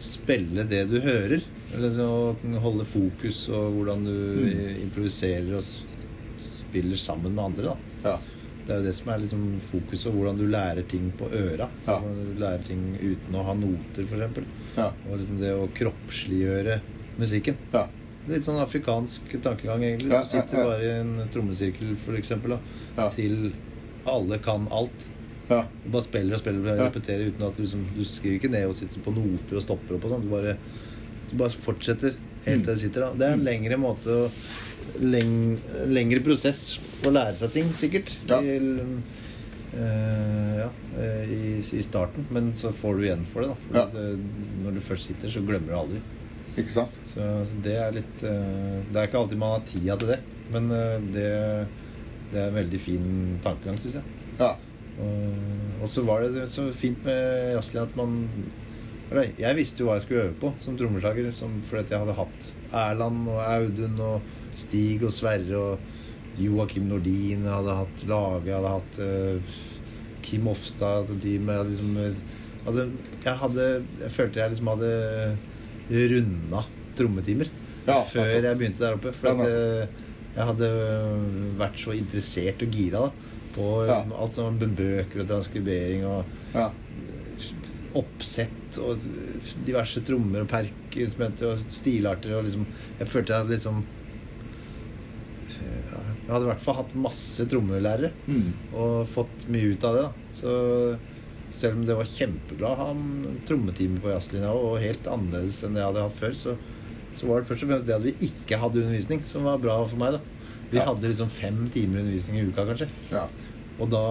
spille det du hører. Eller å holde fokus, og hvordan du Mm. improviserer og spiller sammen med andre. da ja. Det er jo det som er liksom fokus, og hvordan du lærer ting på øra. Ja. Du lærer ting uten å ha noter, f.eks. Ja. Og liksom det å kroppsliggjøre musikken. ja. Litt sånn afrikansk tankegang, egentlig. Du sitter bare i en trommesirkel, Ja. til alle kan alt. Ja. Du bare spiller og spiller og repeterer uten at du liksom Du skriver ikke ned og sitter på noter og stopper opp og sånn. Du bare, du bare fortsetter helt til det sitter. da Det er en lengre måte å leng, Lengre prosess for å lære seg ting, sikkert. Ja. I, eh, ja, eh, i, i starten. Men så får du igjen for det, da. Ja. det, når du først sitter, så glemmer du aldri. Ikke sant? Så, så det er litt eh, Det er ikke alltid man har tida til det, men eh, det, det er en veldig fin tankegang, syns jeg. Ja. Og, og så var det så fint med jazzlinja at man Eller, jeg visste jo hva jeg skulle øve på som trommeslager, fordi jeg hadde hatt Erland og Audun og Stig og Sverre og Joakim Nordin. Jeg hadde hatt Lage, jeg hadde hatt eh, Kim Ofstad de med, liksom, eh, altså, jeg hadde Jeg følte jeg liksom hadde runda trommetimer Ja, før jeg begynte der oppe. For at, eh, jeg hadde vært så interessert og gira da, på Ja. alt som var bøker og transkribering og Ja. oppsett og diverse trommer og perkinstrumenter og stilarter og liksom Jeg følte jeg hadde liksom Jeg hadde i hvert fall hatt masse trommelærere Mm. og fått mye ut av det. da Så selv om det var kjempebra å ha trommetime på jazzlinja og helt annerledes enn det jeg hadde hatt før, så, så var det først og fremst det at vi ikke hadde undervisning, som var bra for meg. da Vi Ja. hadde liksom fem timer undervisning i uka, kanskje. ja. Og da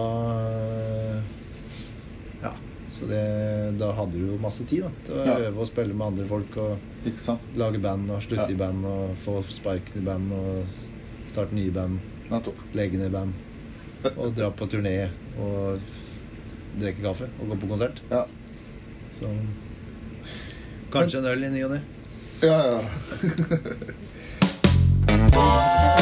Ja. Så det, da hadde du jo masse tid da til å Ja. øve og spille med andre folk og lage band og slutte i band og få sparken i band og starte nye band, Nettopp. legge ned band og dra på turné og drikke kaffe og gå på konsert. Ja. Så kanskje en øl i ny og ne. Ja, ja.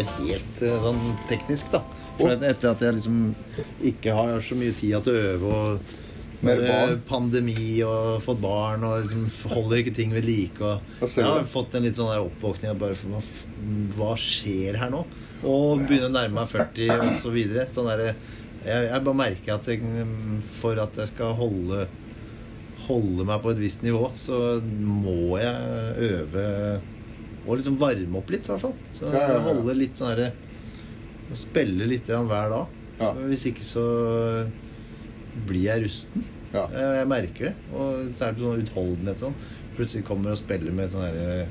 det helt eh, sånn teknisk, da. For etter at jeg liksom ikke har så mye tid til å øve og bare pandemi og fått barn og liksom holder ikke ting ved like. Og Jeg har fått en litt sånn der oppvåkning bare hva, hva skjer her nå? Og begynner å nærme meg 40 og så videre. Sånn der, jeg, jeg bare merker at jeg, for at jeg skal holde holde meg på et visst nivå, så må jeg øve og liksom varme opp litt, i hvert fall. Så Ja, ja, ja. holde litt sånn herre Spille litt hver dag. Ja. Hvis ikke så blir jeg rusten. Ja. Jeg, jeg merker det. Og særlig sånn utholdenhet sånn. Plutselig kommer og spiller med sånn herre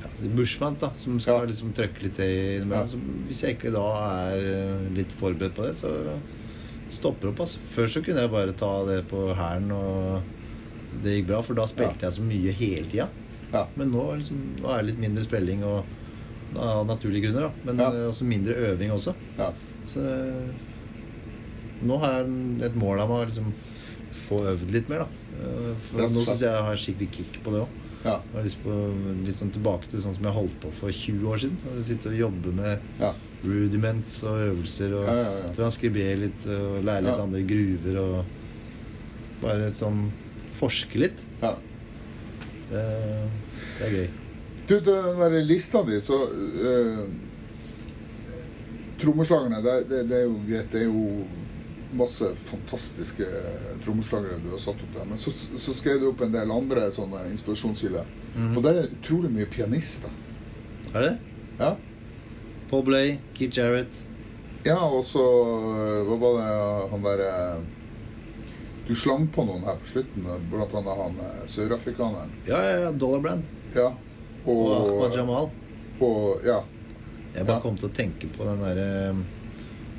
ja, Bushmans, da, som skal liksom trøkke litt i. Hvis jeg ikke da er eh, litt forberedt på det, så stopper det opp. Altså. Før så kunne jeg bare ta det på hælen, og det gikk bra, for da spilte jeg så mye hele tida. Ja. Men nå, liksom, nå er det litt mindre spilling og av naturlige grunner, da. Men Ja. eh, også mindre øving også. ja. Så eh, nå har jeg et mål av å liksom få øvd litt mer, da. Eh, For nå syns jeg jeg har skikkelig kick på det òg. Ja. Jeg har lyst på litt sånn tilbake til sånn som jeg holdt på for 20 år siden. Sitte og jobbe med Ja. rudiments og øvelser og Ja, transkribere litt og lære litt andre gruver og bare sånn forske litt. ja. Det, det er gøy. Du, den der lista di, så uh, Trommeslagerne, det, det, det er jo greit. Det er jo masse fantastiske trommeslagere du har satt opp der. Men så, så skrev du opp en del andre sånne inspirasjonskilder. Mhm. Og der er utrolig mye pianister. Er det? Ja. Paul Blay, Keith Jarrett. ja, og så eh, Hva var det han derre Du slang på noen her på slutten, blant annet han eh, sørafrikaneren. Ja, ja, ja. Dollar Brand. Ja. Og Ahmad Jamal. og Ja. Jeg bare Ja. kom til å tenke på den derre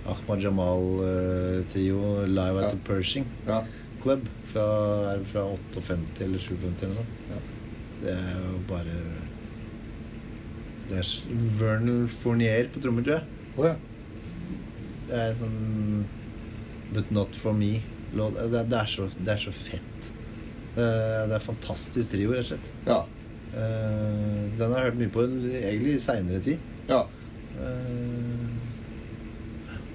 Ahmad Jamal-trio Live at Ja. the Pershing ja. Club fra, fra 58 eller 57 eller noe sånt. Ja. Det er jo bare Det er Vernal Fournier på trommer, tror jeg. Oh, ja. Det er sånn But Not For Me. Det, er- det, er så, det er så fett. Det, er- det er fantastisk trio, rett og slett. Ja. Eh, den har jeg hørt mye på egentlig i seinere tid. ja. Eh,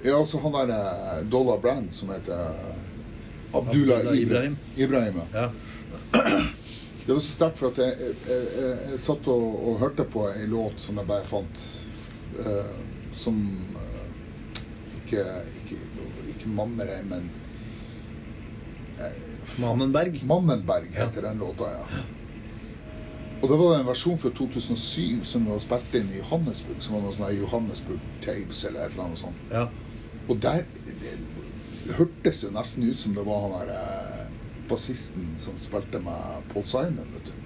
Ja, altså han der eh, Dollar Brand som heter Abdullah Abdullah Ibrahim. Ibrahim. Ja. ja. Det var så sterkt, for at jeg, jeg, jeg, jeg satt og, og hørte på ei låt som jeg bare fant eh, Som ikke, ikke, ikke Mammerei, men eh, Mammenberg. Mannenberg heter den låta, ja. Og det var en versjon fra 2007 som var spilt inn i Johannesburg. Som var noe sånn Johannesburg Tapes eller annet sånt. Ja. Og der det, det hørtes jo nesten ut som det var han der eh, bassisten som spilte med Paul Simon, vet du.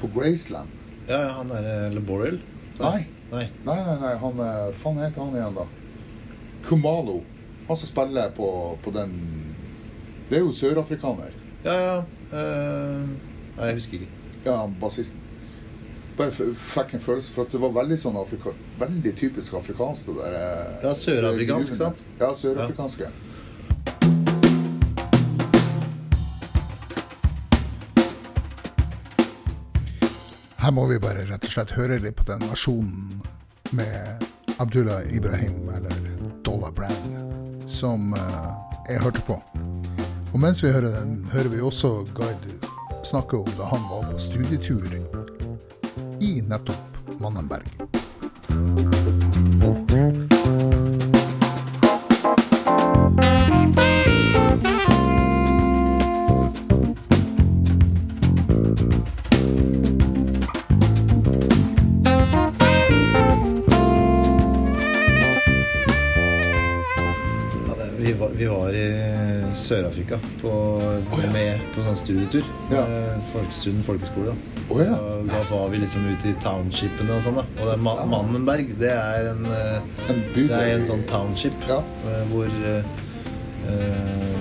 På Graceland. ja, ja, han derre Laboriel. Nei, Nei. Nei, nei, nei, han eh, faen heter han igjen, da? Kumalo. Han som spiller på, på den Det er jo sørafrikaner. Ja, ja. Uh... nei, jeg husker ikke. Ja, bassisten. Bare fikk en følelse for at det var veldig sånn afrika Veldig typisk afrikansk, det der. eh, Ja, sørafrikansk, sant? Ja, sørafrikanske. Her må vi bare rett og slett høre litt på den versjonen med Abdullah Ibrahim, eller Dollar Brand, som eh, jeg hørte på. Og mens vi hører den, hører vi også Guide snakke om da han var på studietur i nettopp Mannenberg. Vi, var, vi var i Sør-Afrika på sånn studietur. Ja. med Folkesund folkeskole. Da. Oh, ja. Da, da var vi liksom ute i townshipene og sånn. da Og det Ma Mannenberg, det er en eh, En by, Det er en sånn township Ja. eh, hvor eh, eh,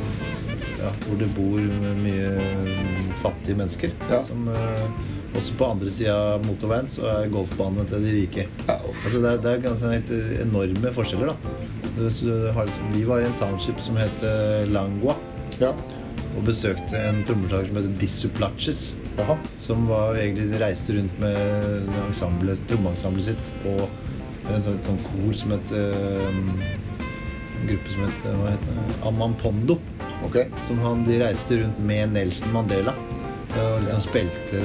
Ja, hvor det bor mye mm, fattige mennesker. Ja. Som eh, Også på andre sida av motorveien så er golfbanene til de rike. Ja. Altså det, er, det er ganske helt enorme forskjeller, da. Så vi var i en township som het eh, Langua, Ja. Og besøkte en trommeslager som heter Dissuplaches. Som var, egentlig reiste rundt med ensemblet, trommeensemblet sitt og en sånn, sånn kor som het eh, En gruppe som het? Amampondo. Okay. Som han, de reiste rundt med Nelson Mandela. Og liksom spilte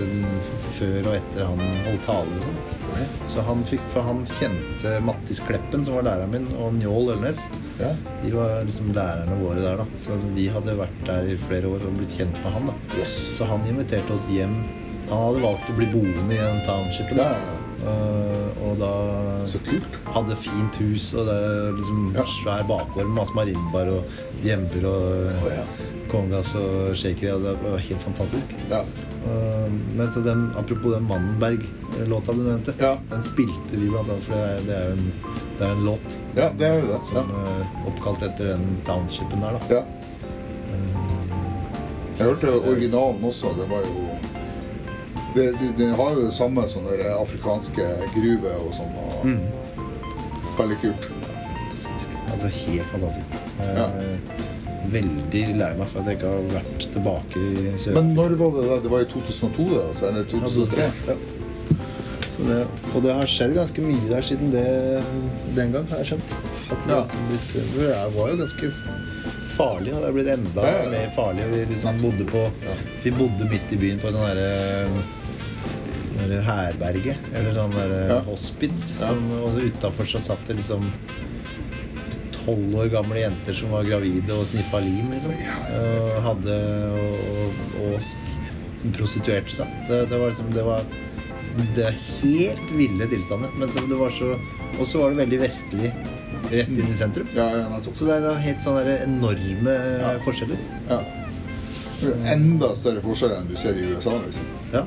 før og etter han holdt tale og sånn. Så han fikk, for han kjente Mattis Kleppen, som var læreren min, og Njål Ølnes. Ja. De var liksom lærerne våre der, da. Så de hadde vært der i flere år og blitt kjent med han, da. Yes. Så han inviterte oss hjem. Han hadde valgt å bli boende i en township. Da. ja. Uh, og da Så kult. hadde fint hus og det liksom Ja. svær bakgård med masse marinbar og gjemmer og oh, ja. Kongas og shakery. Og det var helt fantastisk. Ja. Uh, men så den, apropos den Mannenberg-låta du nevnte, Ja. den spilte vi blant annet, for det er, det jo en, det en låt ja, det er det. som Ja. er oppkalt etter den townshipen der, da. ja. Jeg hørte originalen også. Det var jo det, det har jo det samme som den afrikanske gruve og sånn. Og Mm. Veldig kult. Fantastisk. Altså helt fantastisk. Uh, Ja. Veldig lei meg for at jeg ikke har vært tilbake i sør Men når var det da? Det var i 2002, da? Altså, eller 2003? Ja. Så det, og det har skjedd ganske mye der siden det den gang, har jeg skjønt. At det, Ja. liksom blitt, det var jo ganske farlig, og det har blitt enda Ja, ja, mer farlig. Vi liksom bodde på Vi bodde midt i byen på en sånn derre sånn herberge, eller sånn der Ja. hospits. Som, og utafor så satt det liksom tolv år gamle jenter som var gravide og sniffa lim, liksom. Og hadde og, og, og prostituerte seg. Det, det var liksom Det var det er helt ville tilstander. Men så det var så Og så var det veldig vestlig rett inn i sentrum. Ja, ja. Så det er helt sånne enorme Ja. forskjeller. Ja. Enda større forskjeller enn du ser i USA, liksom. Ja.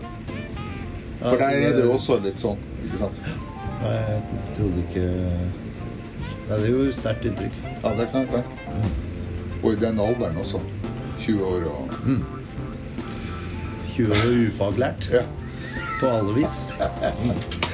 For der er det jo også litt sånn, ikke sant? Ja, Jeg trodde ikke Ja, det er jo sterkt inntrykk. Ja, det kan jeg tenke. Og i den alderen også. 20 år og 20 år ufaglært Ja. på alle vis.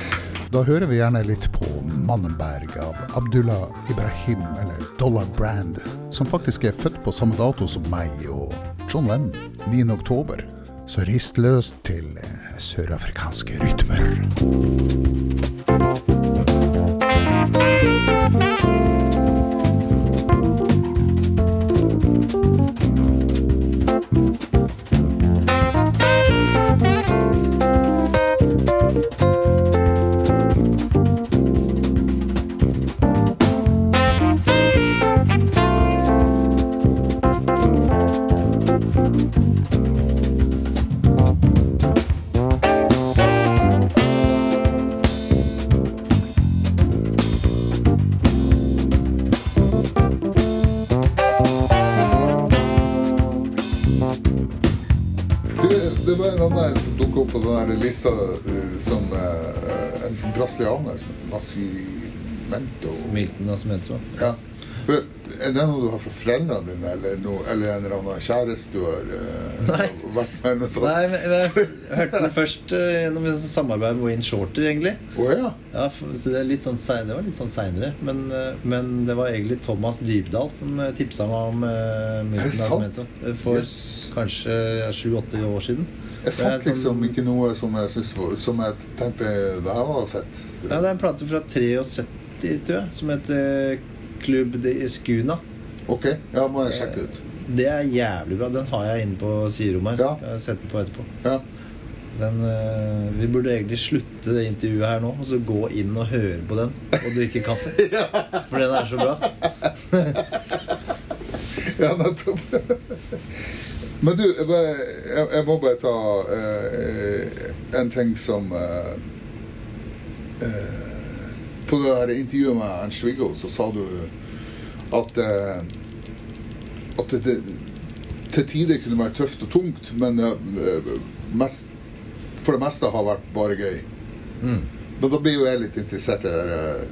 Da hører vi gjerne litt på Mannenberg av Abdullah Ibrahim, eller Dollar Brand, som faktisk er født på samme dato som meg og John Lennon, 9. oktober. Så rist løs til eh, sørafrikanske rytmer. Den der lista eh, som eh, en sånn brasilianer som Nascimento. Milton Nascimento. Ja. Er det noe du har fra foreldrene dine, eller, noe, eller en eller annen kjæreste du har eh, Nei. vært med? Noe sånt? Nei, men jeg hørte den først uh, gjennom samarbeid med Wayne Shorter, egentlig. Oh, ja. Ja, det, litt sånn, sein- det var litt sånn seinere. Men, men det var egentlig Thomas Dybdahl som tipsa meg om Er Milton? Nascimento. For Yes. kanskje sju-åtte år siden. Jeg fant liksom sånn- ikke noe som jeg, synes, som jeg tenkte det her var fett. Ja, det er en plate fra 73, tror jeg, som heter Club de Escuna. Ok, ja, må jeg sjekke ut. Det er jævlig bra. Den har jeg inne på siderommet her. Ja. Jeg sette den på etterpå. Ja. Den, eh, vi burde egentlig slutte det intervjuet her nå og så gå inn og høre på den og drikke kaffe. For den er så bra. Ja, nettopp. Men du, jeg, bare, jeg, jeg må bare ta uh, en ting som uh, uh, På det der intervjuet med Ernst-Viggo så sa du at at det, det til tider kunne være tøft og tungt, men mest, for det meste har vært bare gøy. Mm. Men da blir jo jeg litt interessert i det der,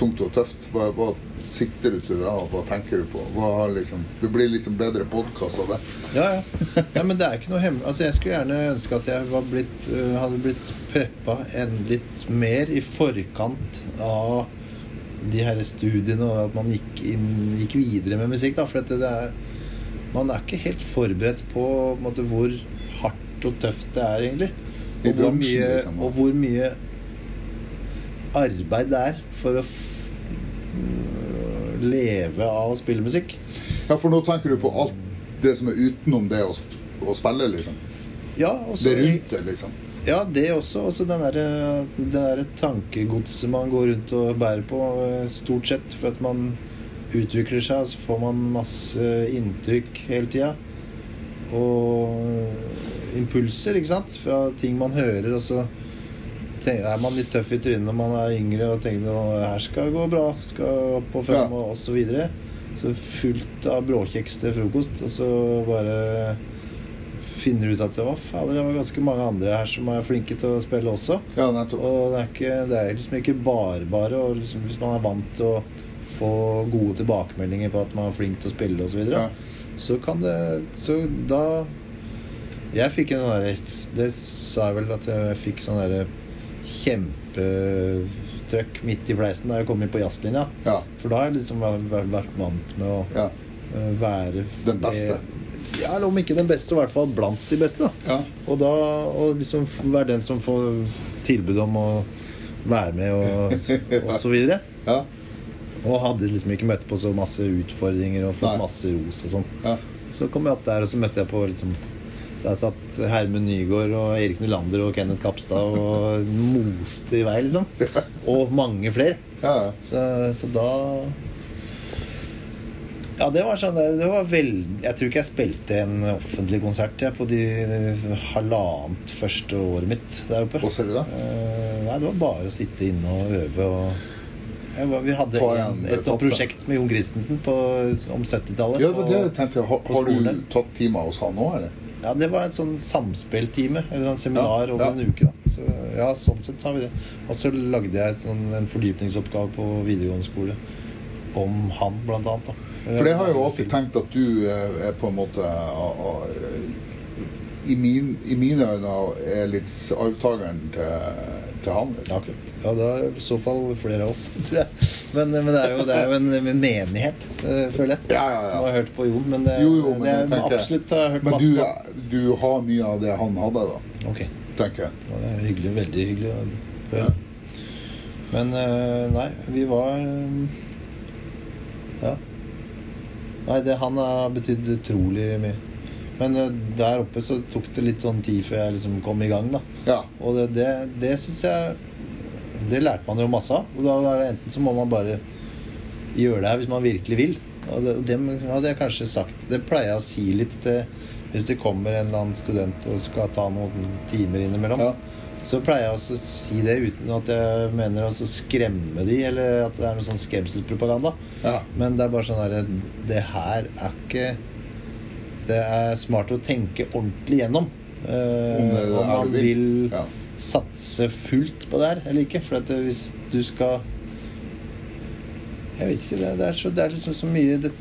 tungt og tøft. Hva, hva sikter du til da? Hva tenker du på? Hva har liksom, det blir liksom bedre podkast av det. Ja, ja. ja, men det er ikke noe hemmelig Altså, jeg skulle gjerne ønske at jeg var blitt, øh, hadde blitt preppa en litt mer i forkant av de her studiene, og at man gikk, inn, gikk videre med musikk. da, For dette, det er, man er ikke helt forberedt på, på måte, hvor hardt og tøft det er, egentlig. Og, Og hvor, mye, liksom, og hvor mye arbeid det er for å leve av å spille musikk. Ja, for nå tenker du på alt det som er utenom det å, å spille, liksom. Ja, også, Det rundt det, liksom. Ja, det også. Også den derre det der tankegodset man går rundt og bærer på, eh, stort sett. For at man utvikler seg, så får man masse inntrykk hele tida. Og eh, impulser, ikke sant? Fra ting man hører, og så tenker, er man litt tøff i trynet når man er yngre og tenker at det her skal gå bra, skal opp og frem, Ja. og, osv. så videre. Så fullt av bråkjeks til frokost, og så bare finner du ut at å, fader, det var ganske mange andre her som er flinke til å spille også. Ja. Og det er, ikke, det er liksom ikke bare bare. Og liksom, hvis man er vant til å få gode tilbakemeldinger på at man er flink til å spille osv., så, videre, Ja. så kan det Så da Jeg fikk en sånn derre Det sa jeg vel at jeg fikk sånn derre kjempetrøkk midt i fleisen da jeg kom inn på jazzlinja. Ja. For da har jeg liksom vært, vant med å ja. eh, være Den beste. Ja, eller om ikke den beste, i hvert fall blant de beste. da ja. og da og liksom være den som får tilbud om å være med og, og så videre. ja. Og hadde liksom ikke møtt på så masse utfordringer og fått Nei. masse ros og sånn. ja. Så kom jeg opp der, og så møtte jeg på liksom Der satt Hermen Nygaard og Erik Nylander og Kenneth Kapstad og moste i vei, liksom. Og mange flere. ja. Så, så da Ja, det var sånn det var veld... Jeg tror ikke jeg spilte en offentlig konsert jeg, på de halvannet første året mitt der oppe. Hvordan det? da? nei, det var bare å sitte inne og øve og Vi hadde en, et sånt prosjekt med Jon Christensen på, om 70-tallet. Ja, det tenkte jeg. Har, har du tatt timer hos han nå, eller? Ja, det var en sånn samspilltime, eller en seminar Ja, over ja. en uke. da så, Ja, sånn sett har vi det. Og så lagde jeg et sånn, en fordypningsoppgave på videregående skole om han, blant annet. da For jeg har jo alltid tenkt at du eh, er på en måte i, min, I mine øyne er litt arvtakeren til, til han. Ja, Liksom. akkurat. Ja, det er i så fall flere av oss, tror jeg. Men, men det er jo, det er jo en, en menighet, eh, føler jeg, Ja, ja, ja. som har hørt på Jon. Men det, Jo, jo, men det er absolutt har hørt Men masse du, på. du har mye av det han hadde, da, Ok, tenker jeg. ja, det er hyggelig. Veldig hyggelig. Ja. Men eh, nei, vi var eh, Ja. Nei, det, han har betydd utrolig mye. Men eh, der oppe så tok det litt sånn tid før jeg liksom kom i gang, da. Ja. Og det, det, det syns jeg Det lærte man jo masse av. Og da er det enten så må man bare gjøre det her hvis man virkelig vil. Og det, det hadde jeg kanskje sagt Det pleier jeg å si litt til hvis det kommer en eller annen student og skal ta noen timer innimellom. Ja. Så pleier jeg også å si det uten at jeg mener å skremme de, eller at det er noe sånn skremselspropaganda. Ja. Men det er bare sånn herre Det her er ikke Det er smart å tenke ordentlig gjennom uh, Om man vil. Ja. satse fullt på det her eller ikke. For det, hvis du skal Jeg vet ikke. Det, det, er, så, det er liksom så mye Det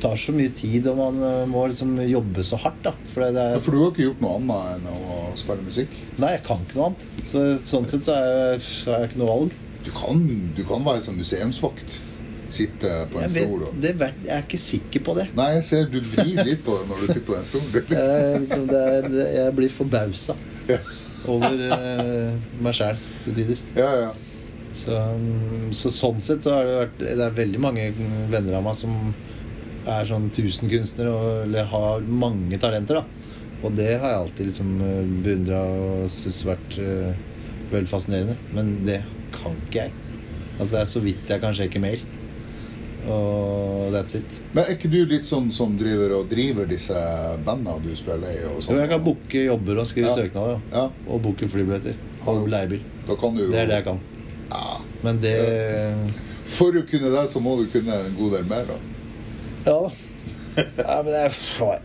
tar så mye tid, og man eh, må liksom jobbe så hardt, da. For det Ja, er For du har ikke gjort noe annet enn å spille musikk? Nei, jeg kan ikke noe annet. Så, sånn sett så er jeg, så er jeg ikke noe valg. Du kan, du kan være som museumsvakt. Sitte på en Jeg, vet, stol og det vet, jeg er ikke sikker på det. Nei, jeg ser du vrir litt på det når du sitter på den stolen. Liksom. Jeg, liksom, det jeg blir forbausa Ja. over uh, meg sjæl til tider. Ja, ja. Så, mm, så sånn sett så har det vært Det er veldig mange venner av meg som er sånn tusenkunstnere og eller har mange talenter, da. Og det har jeg alltid liksom beundra og syntes vært uh, veldig fascinerende. Men det kan ikke jeg. Altså det er så vidt jeg kan sjekke mail. Og that's it. Men er ikke du litt sånn som driver og driver disse bandene du spiller i? og Jo, sånn? jeg kan booke jobber og skrive Ja. søknader. Ja. Og booke flybilletter. Og leiebil. da kan du jo Det er det jeg kan. Ja. Men det For å kunne det, så må du kunne en god del mer, da. Ja da. Ja, men det, er,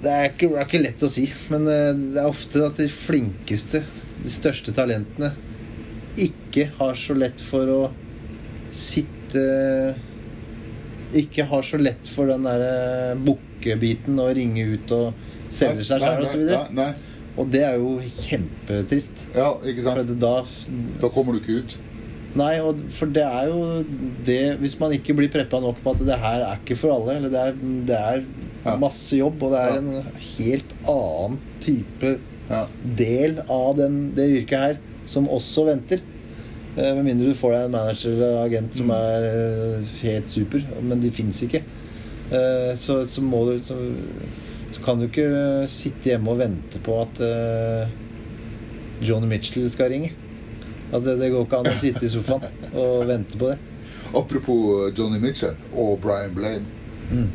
det, er ikke, det er ikke lett å si. Men eh, det er ofte at de flinkeste, de største talentene, ikke har så lett for å sitte Ikke har så lett for den derre bukkebiten og ringe ut og selge seg sjøl osv. Og det er jo kjempetrist. Ja, ikke sant? For da Da kommer du ikke ut. Nei, for det er jo det Hvis man ikke blir preppa nok på at det her er ikke for alle, eller det er, det er Ja. masse jobb, og det er Ja. en helt annen type Ja. del av den, det yrket her som også venter. Eh, Med mindre du får deg en manager eller agent som Mm. er eh, helt super, men de fins ikke. Eh, Så, så må du så, så kan du ikke sitte hjemme og vente på at eh, Johnny Mitchell skal ringe. Altså, det går ikke an å sitte i sofaen og vente på det. Apropos Johnny Mitchell og Brian Blaine. Mm.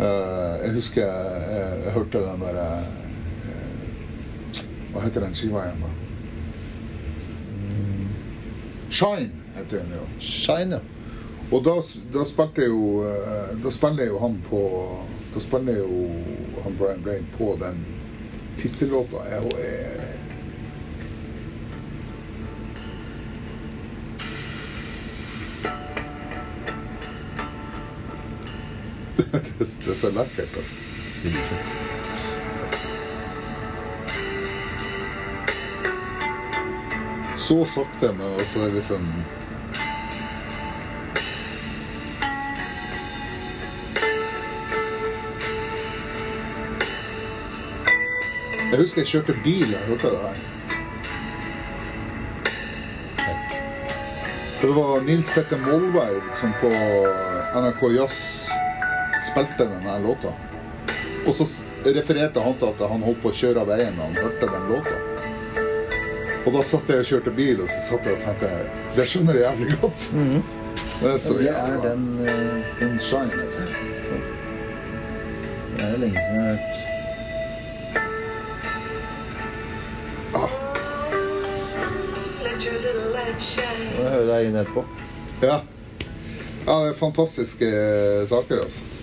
Uh, jeg husker jeg, jeg hørte den derre uh, Hva heter den skiva igjen, da? Shine heter den jo. Shine, ja. Og da, da spilte jo eh, Da spiller jo han på Da spiller jo han Brian Blaine på den tittellåta. Og jeg, det, det er så lekkert. Altså. Så sakte, men altså sånn Jeg husker jeg kjørte bil og hørte det her. Det var Nils Petter Molvær som på NRK Jazz spilte denne låta. Og så refererte han til at han holdt på å kjøre av veien da han hørte den låta. Og da satt jeg og kjørte bil, og så satt jeg og tenkte Det skjønner jeg jævlig godt. Det er så det er jævla den eh, Den shine. Det er lenge siden jeg har hørt ah. your little light shine. Må jeg høre deg inn etterpå. Ja. ja, det er fantastiske saker, altså.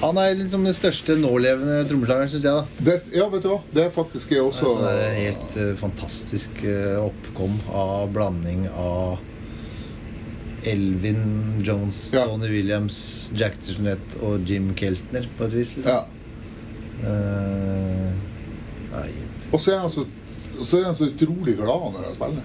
Han er liksom den største nålevende trommeslageren, syns jeg. da Det, ja, vet du hva? Det er faktisk jeg også Sånn der helt uh, fantastisk uh, oppkom av blanding av Elvin Jones, Ja. Tony Williams, Jack DeJohnette og Jim Keltner, på et vis. liksom Ja. uh, nei, Og så er han så, så er han så utrolig glad når han spiller.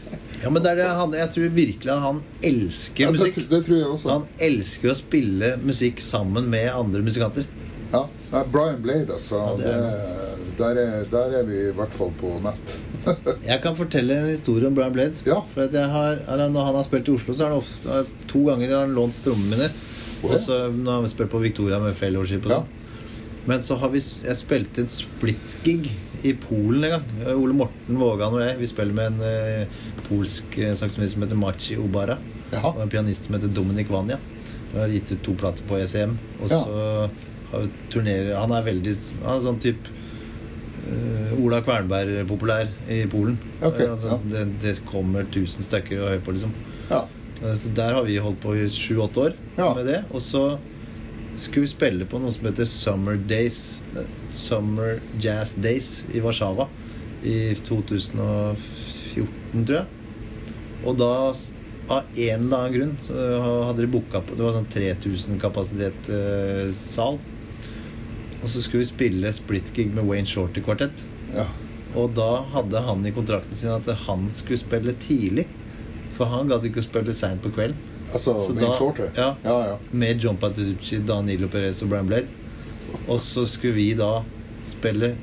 Ja, men det er det han, jeg tror virkelig at han elsker Ja, musikk. Det, det tror jeg også. Han elsker å spille musikk sammen med andre musikanter. Ja. Det er Brian Blade, altså. Ja, er det, der, er, der er vi i hvert fall på nett. Jeg kan fortelle en historie om Brian Blade. Ja. For har, Når han har spilt i Oslo, så har han ofte, to ganger har han lånt trommene mine. Å, ja. Og så når han har spilt på Victoria med fellowship og Ja. sånn. Men så har vi Jeg spilte en split-gig i Polen en gang. Ole Morten Vågan og jeg. Vi spiller med en uh, polsk eh, saksofonist som heter Maci Obara. Jaha. Og en pianist som heter Dominik Vanja. Vi har gitt ut to plater på ECM. Og Ja. så har vi turnerer Han er veldig Han er sånn type uh, Ola Kvernberg-populær i Polen. Ok, Eh, altså, ja. det, det kommer tusen stykker og høre på, liksom. Ja. Så der har vi holdt på i sju-åtte år Ja. med det. Og så skulle vi spille på noe som heter Summer Days. Summer Jazz Days i Warszawa i 2014, tror jeg. Og da, av en eller annen grunn, så hadde de booka på Det var sånn 3000 kapasitet eh, sal. Og så skulle vi spille splitgig med Wayne Shorty kvartett. Ja. Og da hadde han i kontrakten sin at han skulle spille tidlig. For han gadd ikke å spille seint på kvelden. Altså Så Wayne da- Shorter? ja. ja, ja. Med John Patucci, Danilo Perez og Brian Blade. Og så skulle vi da spille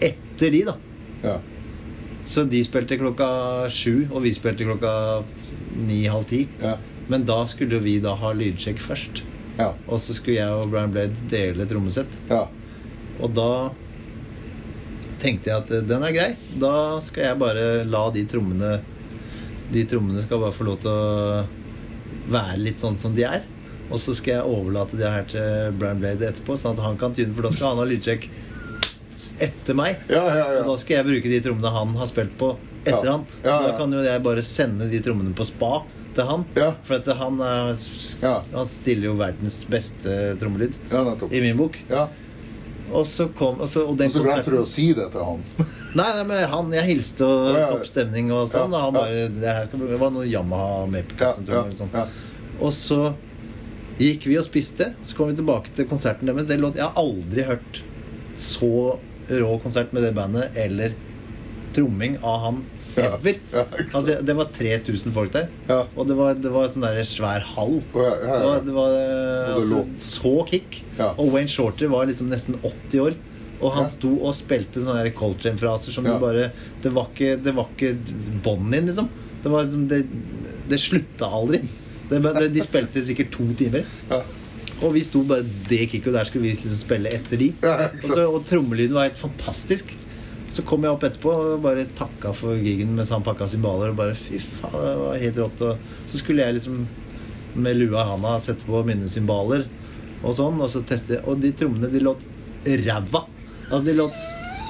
etter de, da. ja. Så de spilte klokka sju, og vi spilte klokka ni-halv ti. ja. Men da skulle vi da ha lydsjekk først. ja. Og så skulle jeg og Brian Blade dele trommesett. ja. Og da tenkte jeg at eh, den er grei. Da skal jeg bare la de trommene De trommene skal bare få lov til å være litt sånn som de er. Og så skal jeg overlate det her til Brian Blade etterpå, sånn at han kan tyne, for da skal han ha lydsjekk etter meg. Ja, ja, ja. Og da skal jeg bruke de trommene han har spilt på etter Ja. han. Så Ja, da kan jo jeg bare sende de trommene på spa til han. For at han, er, han stiller jo verdens beste trommelyd ja i min bok. Ja. Og så kom og så, og den Og så glemte du å si det til han. Nei, nei, men han, jeg hilste og topp stemning og sånn. Og han bare Det her skal Det var noe Yamaha ja, eller sånn. ja. Og så gikk vi og spiste. Så kom vi tilbake til konserten deres. Det låt, jeg har aldri hørt så rå konsert med det bandet eller tromming av han ever. ja, ja, altså, det, det var 3000 folk der. Ja. Og det var, det var sånn der svær hall. Oh, Det var, det var altså, så kick. Og Wayne Shorter var liksom nesten 80 år. Og han sto og spilte sånne Coltrane-fraser som du bare Det var ikke, det var ikke bånd din, liksom. Det var liksom Det, det slutta aldri. De spilte sikkert to timer. Ja. Og vi sto bare det kicket, der skulle vi liksom spille etter de. Ja, og, så, og trommelyden var helt fantastisk. Så kom jeg opp etterpå og bare takka for gigen mens han pakka cymbaler. Og bare fy faen, det var helt rått. Og så skulle jeg liksom med lua i handa sette på mine cymbaler og sånn, og så teste Og de trommene, de låt ræva. Altså, de låt,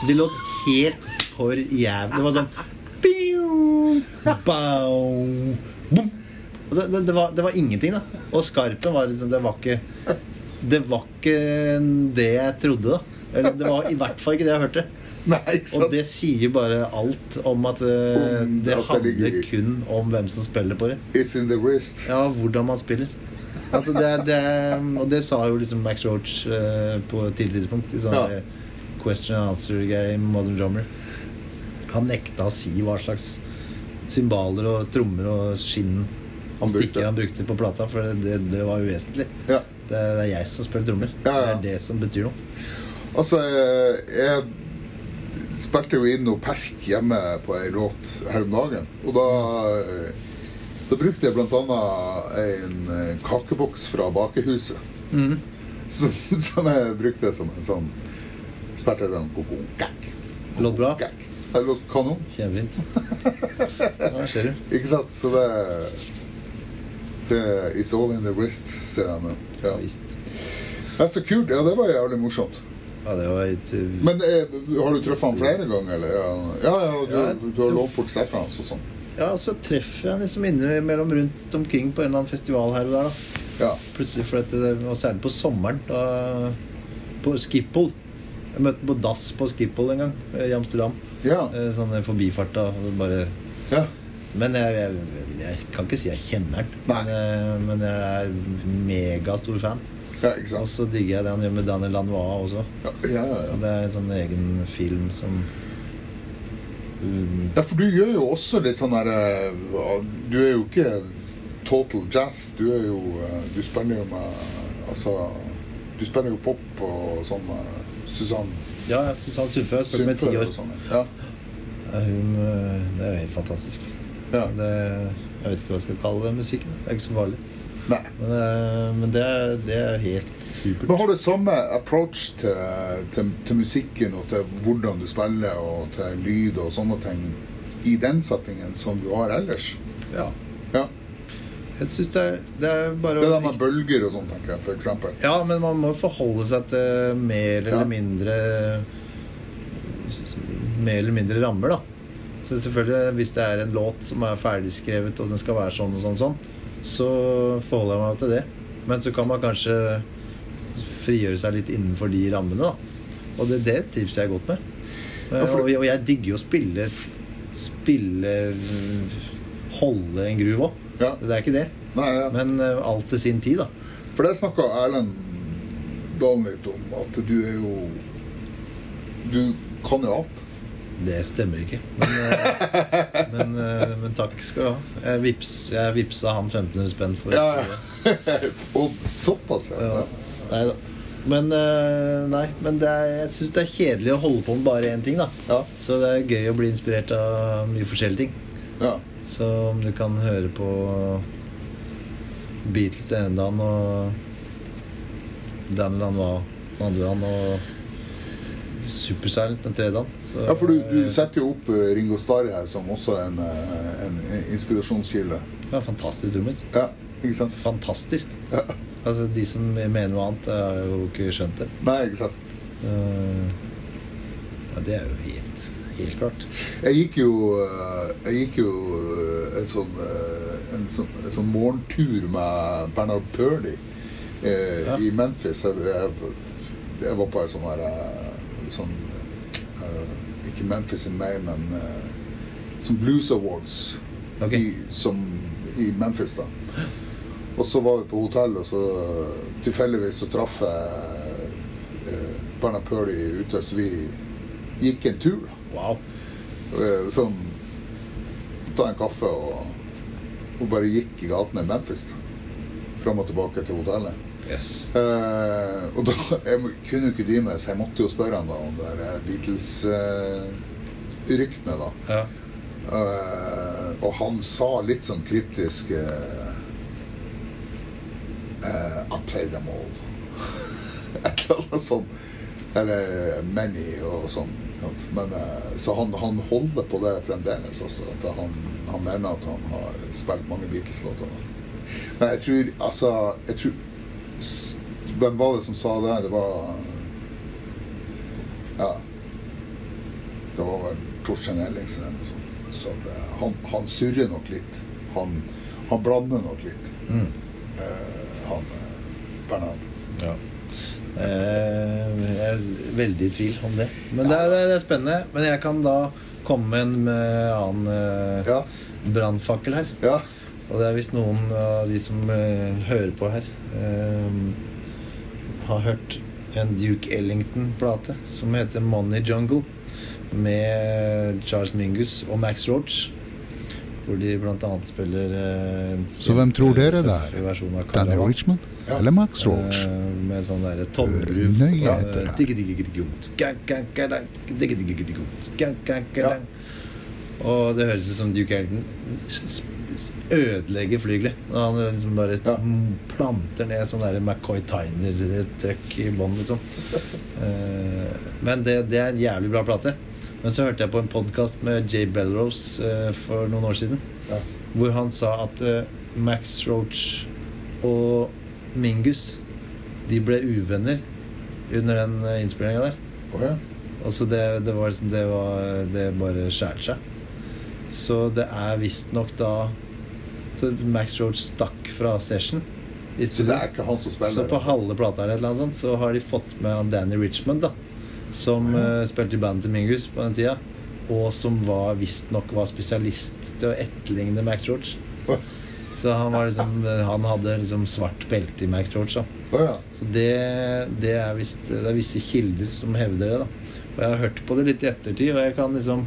de låt helt for jævlig. Det var sånn Bow, bow, bom. Altså, det, det, var, det var ingenting, da. Og skarpen var liksom Det var ikke Det var ikke det jeg trodde, da. Eller det var i hvert fall ikke det jeg hørte. Nei, Og det sier bare alt om at eh, Om det det handler kun om hvem som spiller på det. It's in the wrist. Ja, hvordan man spiller. Altså det, det, og det sa jo liksom Max Roach uh, på et tidlig tidspunkt. I sånn Ja. eh, question and answer game, Modern Drummer. Han nekta å si hva slags cymbaler og trommer og skinn Han brukte. han brukte på plata, for det, det, var uvesentlig. Ja. Det, det er jeg som spiller trommer. Ja, ja. Det er det som betyr noe. Altså, jeg spilte jo inn noe perk hjemme på ei låt her om dagen. Og da, da brukte jeg annet en eh, kakeboks fra bakehuset. Som, som jeg brukte som en sånn Spilte den Låt bra. Det låt kanon. Kjempefint. Ja. Ikke sant? Så det, det It's all in the wrist, ser jeg nå. Ja. Ja, Det så kult. Ja, det var jævlig morsomt. Ja, det var et uh, Men eh, har du truffet han flere ganger, eller? Ja, ja, ja du, Ja, du har lånt bort settene hans og sånn. Ja, så treffer jeg han liksom innimellom rundt omkring på en eller annen festival her og der, da. Ja. Plutselig, for dette, Og særlig på sommeren, da På Schiphol. Jeg møtte på dass på Schiphol en gang eh, i Amsterdam. Ja. Eh, Sånn forbifart, da. Bare ja. Men jeg, jeg, jeg kan ikke si jeg kjenner den. Men, eh, men jeg er megastor fan. Ja, Og så digger jeg det han gjør med Daniel Lanois også. Ja, ja, ja. Så det er en sånn egen film som um... ja, for du gjør jo også litt sånn der eh, Du er jo ikke total jazz. Du er jo eh, Du spiller jo med Altså Du spiller jo pop og sånn med Susanne Ja, Susanne Sundfø. Jeg spilt med ti år. sånn. Ja. Hun, det er jo helt fantastisk. Ja. Det, jeg vet ikke hva jeg skal kalle den musikken. Det er ikke så farlig. Nei. Men, eh, men det, det er helt supert. Men har du samme approach til, til, til musikken og til hvordan du spiller og til lyd og sånne ting i den settingen som du har ellers? Ja. Ja. Jeg syns det, er- det er bare Det der med bølger og sånn, tenker jeg, eksempel. Ja, men man må forholde seg til mer eller mindre Mer eller mindre rammer, da. Så selvfølgelig, hvis det er en låt som er ferdigskrevet, og den skal være sånn og sånn, sånn så forholder jeg meg til det. Men så kan man kanskje frigjøre seg litt innenfor de rammene. da Og det, det trives jeg godt med. Og, og jeg digger jo å spille Spille Holde en groove òg. Ja. Det er ikke det. Nei, ja. Men eh, alt til sin tid, da. For det snakka Erlend Dahl litt om, at du er jo Du kan jo alt. Det stemmer ikke. Men, eh, men, eh, men takk skal du ha. Jeg, vips, jeg vipsa han 1500 spenn for Ja. Og såpass, ja. Ja. Nei da. Men, eh, nei, men det er, jeg syns det er kjedelig å holde på med bare én ting. da Ja. Så det er gøy å bli inspirert av mye forskjellige ting. ja. Så om du kan høre på Beatles den ene dagen og Danny Lanois den andre dagen og Supersilent den tredje dagen. Så, Ja, for du, du setter jo opp eh, Ringo Starr her som også en, eh, en inspirasjonskilde. Ja, fantastisk trommis. Ja, ikke sant? Fantastisk. Ja. Altså, de som mener noe annet, har jo ikke skjønt det. Nei, ikke sant. Eh, ja, det er jo helt, helt klart. Jeg gikk jo, eh, jeg gikk jo eh, en sånn, eh, en sånn, en sånn morgentur med Bernard Purdy eh, Ja. i Memphis. Jeg, jeg, jeg var på en sånn her eh, sånn, eh, Ikke Memphis in May, men eh, som Blues Awards okay. i, som, i Memphis. da Og så var vi på hotell, og så tilfeldigvis så traff jeg eh, Bernard Purdy ute, så vi gikk en tur. da Wow. Eh, Sånn Ta en kaffe og, og bare gikk i gatene i Memphis. da. Fram og tilbake til hotellet. Yes. Uh, og da jeg kunne jo ikke dy meg, så jeg måtte jo spørre han da om det der Beatles-ryktene. da. Ja. Uh, og han sa litt sånn kryptisk eh, eh, I play them all. Et eller annet sånt. Eller many og sånn. Men, eh, så han, han holder på det fremdeles. Altså, at han, han mener at han har spilt mange Beatles-låter. Men jeg tror altså jeg tror, Hvem var det som sa det? Det var Ja. Det var vel Torstein Ellingsen eller noe sånt. Så at, han, han surrer nok litt. Han, han blander nok litt. Mm. Eh, han eh, Bernhard. Ja. Eh, jeg er veldig i tvil om det. Men det er, det er spennende. Men jeg kan da komme med en annen eh, Ja. brannfakkel her. Ja. Og det er hvis noen av de som eh, hører på her, eh, har hørt en Duke Ellington-plate som heter Money Jungle, med Charles Mingus og Max Roach. Hvor de blant annet spiller eh, en Så hvem tror dere det er? Danny. Richmond Ja. eller Max Roach? Eh, med sånn derre Hør tommelruv. nøye her. Og det høres ut som Duke Ellington ødelegger flygelet. Han liksom bare Ja. planter ned sånn der McCoy Tyner-trøkk i bånn, liksom. Eh, Men det, det er en jævlig bra plate. Men så hørte jeg på en podkast med Jay Belrose eh, for noen år siden. Ja. Hvor han sa at eh, Max Roach og Mingus De ble uvenner under den innspillinga der. Oh, ja. Altså det, det var liksom Det, var, det bare skjærte seg. Så det er visstnok da Så Max Roach stakk fra session. Så det er ikke han som spiller? så på halve plata eller annet sånt, så har de fått med han Danny Richmond, da. Som eh, spilte i bandet til Mingus på den tida. Og som var visstnok var spesialist til å etterligne Max Roach. Så han, var liksom, han hadde liksom svart belte i Max Roach. Da. ja. Så det, det, er visst, det er visse kilder som hevder det. da Og jeg har hørt på det litt i ettertid, og jeg kan liksom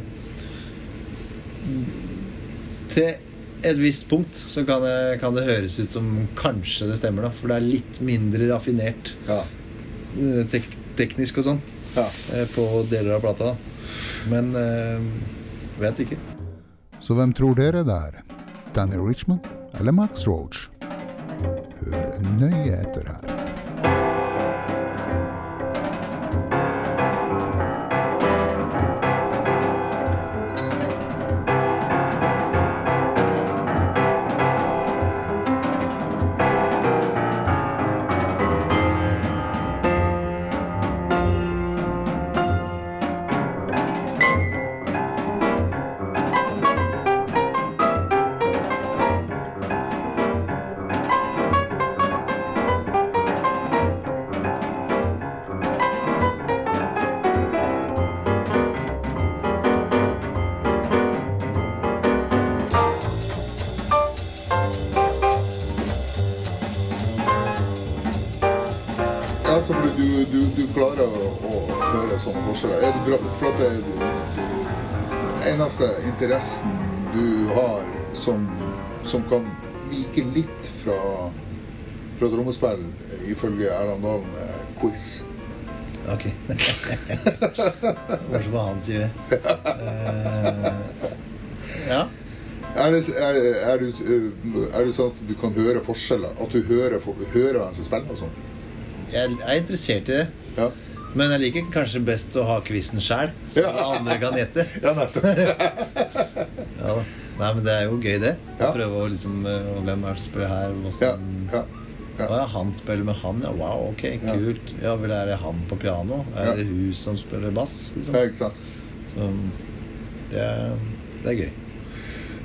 Til et visst punkt så kan det, kan det høres ut som kanskje det stemmer, da For det er litt mindre raffinert Ja. eh, tek teknisk og sånn ja. eh, på deler av plata. da Men øh, vet ikke. Så hvem tror dere det er? Danny Richmond eller Max Roach? Hør nøye etter her. Interessen du har som, som kan vike litt fra, fra trommespill, ifølge Erland Dahl, er quiz. Ok. Morsomt hva han sier det. Eh, ja. Er det, er, er, du, er det sånn at du kan høre forskjeller? At du hører, hører hvem som spiller og sånn? Jeg er interessert i det. Ja. Men jeg liker kanskje best å ha quizen sjæl, så Ja. andre kan gjette. ja, nettopp. Ja. Nei, men det er jo gøy, det. Å Ja. prøve å liksom eh, og Hvem er det som spiller her? Ja, Ja. ja, Å ja, han spiller med han, ja. Wow, ok, kult. Ja vel, er det han på piano? Er Ja. det hun som spiller bass? Liksom? ja, ikke sant. Så det er, det er gøy.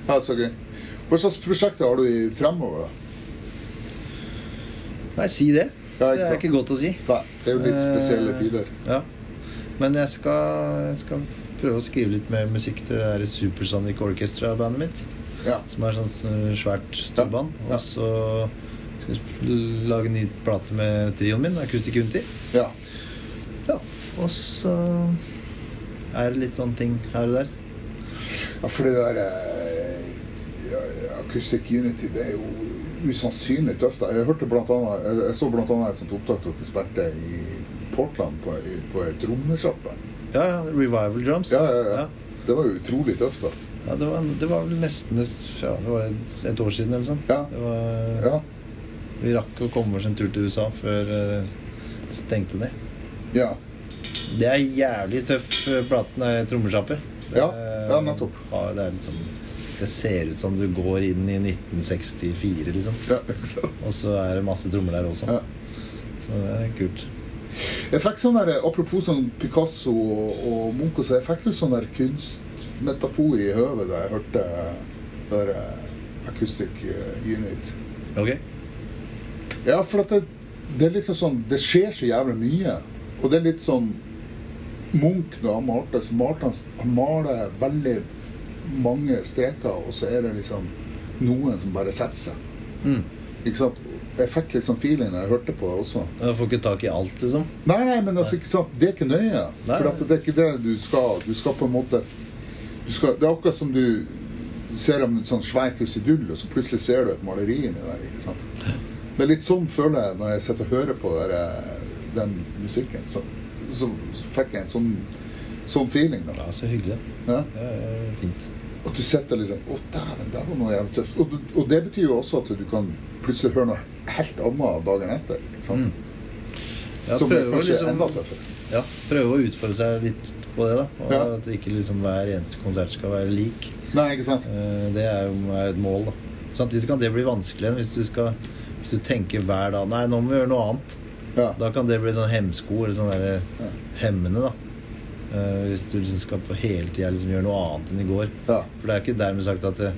Ja, så gøy. Hva slags prosjekter har du i fremover, da? Nei, si det. Ja, det er ikke godt å si. Nei, det er jo litt spesielle Eh, tider. Ja. Men jeg skal, jeg skal prøve å skrive litt mer musikk til det der Supersonic Orchestra-bandet mitt. Ja. Som er sånn sånn svært storband. Ja. Og så skal vi lage en ny plate med trioen min, Acoustic Unity. ja. Ja. Og så er det litt sånne ting her og der. Ja, for det der eh, Acoustic Unity, det er jo usannsynlig tøft. Jeg hørte blant annet, jeg- så annet et sånt opptak dere spilte i Portland på, på ei trommesjappe. Ja, ja. Revival Drums. Ja, ja, ja. Det var jo utrolig tøft, da. Ja, det, var, det var vel nesten ja, det var et, år siden eller sånn. Ja. Det var, Ja. Vi rakk å komme oss en tur til USA før det stengte ned. ja. Det er jævlig tøff eh, plate, nei, trommesjappe. Ja, ja, nettopp. Ja, det liksom Det ser ut som du går inn i 1964, liksom. ja? Og så er det masse trommer der også. Ja. Så det er kult. Jeg fikk sånn der, Apropos sånn Picasso og, og Munch, så jeg fikk jo sånn der kunstmetafor i høvet da jeg hørte der eh, Acoustic eh, Unit. Ok? Ja, for at det, det er liksom sånn Det skjer så jævlig mye. Og det er litt sånn Munch, når han malte, så malte han Han maler veldig mange streker, og så er det liksom noen som bare setter seg. Mm. Ikke sant? Jeg fikk litt sånn feeling da jeg hørte på også. Jeg får ikke tak i alt, liksom. Nei, nei, men altså, ikke sant? det er ikke nøye. Nei, For det er ikke det du skal. Du skal på en måte du skal, Det er akkurat som du ser en sånn svær krusedull, og så plutselig ser du et maleri inni der. ikke sant? Det er litt sånn føler jeg når jeg sitter og hører på der, den musikken. Så, så fikk jeg en sånn, sånn feeling. da. Ja, så hyggelig. Ja? Det er fint. At du sitter liksom Å, dæven, det var noe jævlig tøft. Og, og det betyr jo også at du kan plutselig høre noe helt annet dagen etter. Mm. Ja, Som er kanskje liksom- enda tøffere. Ja, prøve å utfordre seg litt på det, da. Og Ja. at ikke liksom hver eneste konsert skal være lik. Nei, ikke sant? Eh, Det er jo et mål, da. Samtidig kan det bli vanskelig hvis du skal Hvis du tenker hver dag Nei, nå må vi gjøre noe annet. Ja. Da kan det bli sånn hemsko eller sånn der Ja. hemmende, da. Uh, hvis du liksom skal på hele tida liksom gjøre noe annet enn i går. Ja. For det er ikke dermed sagt at det,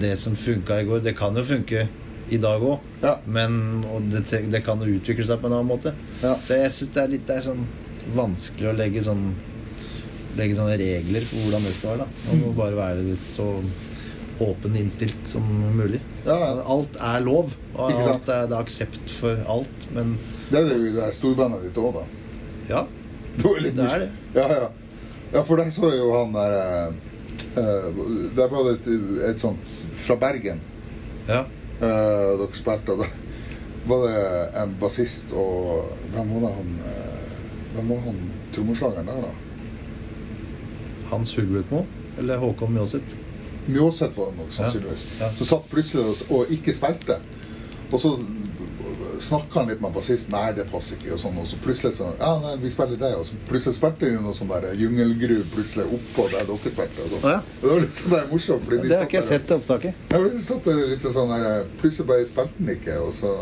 det som funka i går, det kan jo funke i dag òg. Ja. Men det, det kan utvikle seg på en annen måte. Ja. Så jeg syns det er litt det er sånn vanskelig å legge sånn Legge sånne regler for hvordan det skal være. da Man må bare være litt så åpen innstilt som mulig. Ja. Alt er lov, og alt er, det er aksept for alt. Men Det er det det storbandet ditt òg, da. ja, Det Det er det. Ja, ja. ja, for der så jo han der uh, eh, Der var det et, et sånt fra Bergen ja. Eh, dere spilte. Da var det en bassist og Hvem var det han eh, Hvem var han trommeslageren der, da? Hans Hulbrutmo eller Håkon Mjåseth. Mjåseth var det nok, sannsynligvis. Ja. Så satt plutselig og, og ikke spilte. Og så snakka han litt med bassisten. Nei, det passer ikke. Og sånn, og så plutselig så Ja, nei, vi spiller det. Og så plutselig spilte de noe sånn der jungelgru plutselig oppå der dere spilte. Og sånn. Ja. Det var litt sånn der morsomt. Fordi de Det har ikke jeg sett opptaket. Ja, de satt der liksom sånn der Plutselig bare spilte den ikke, og så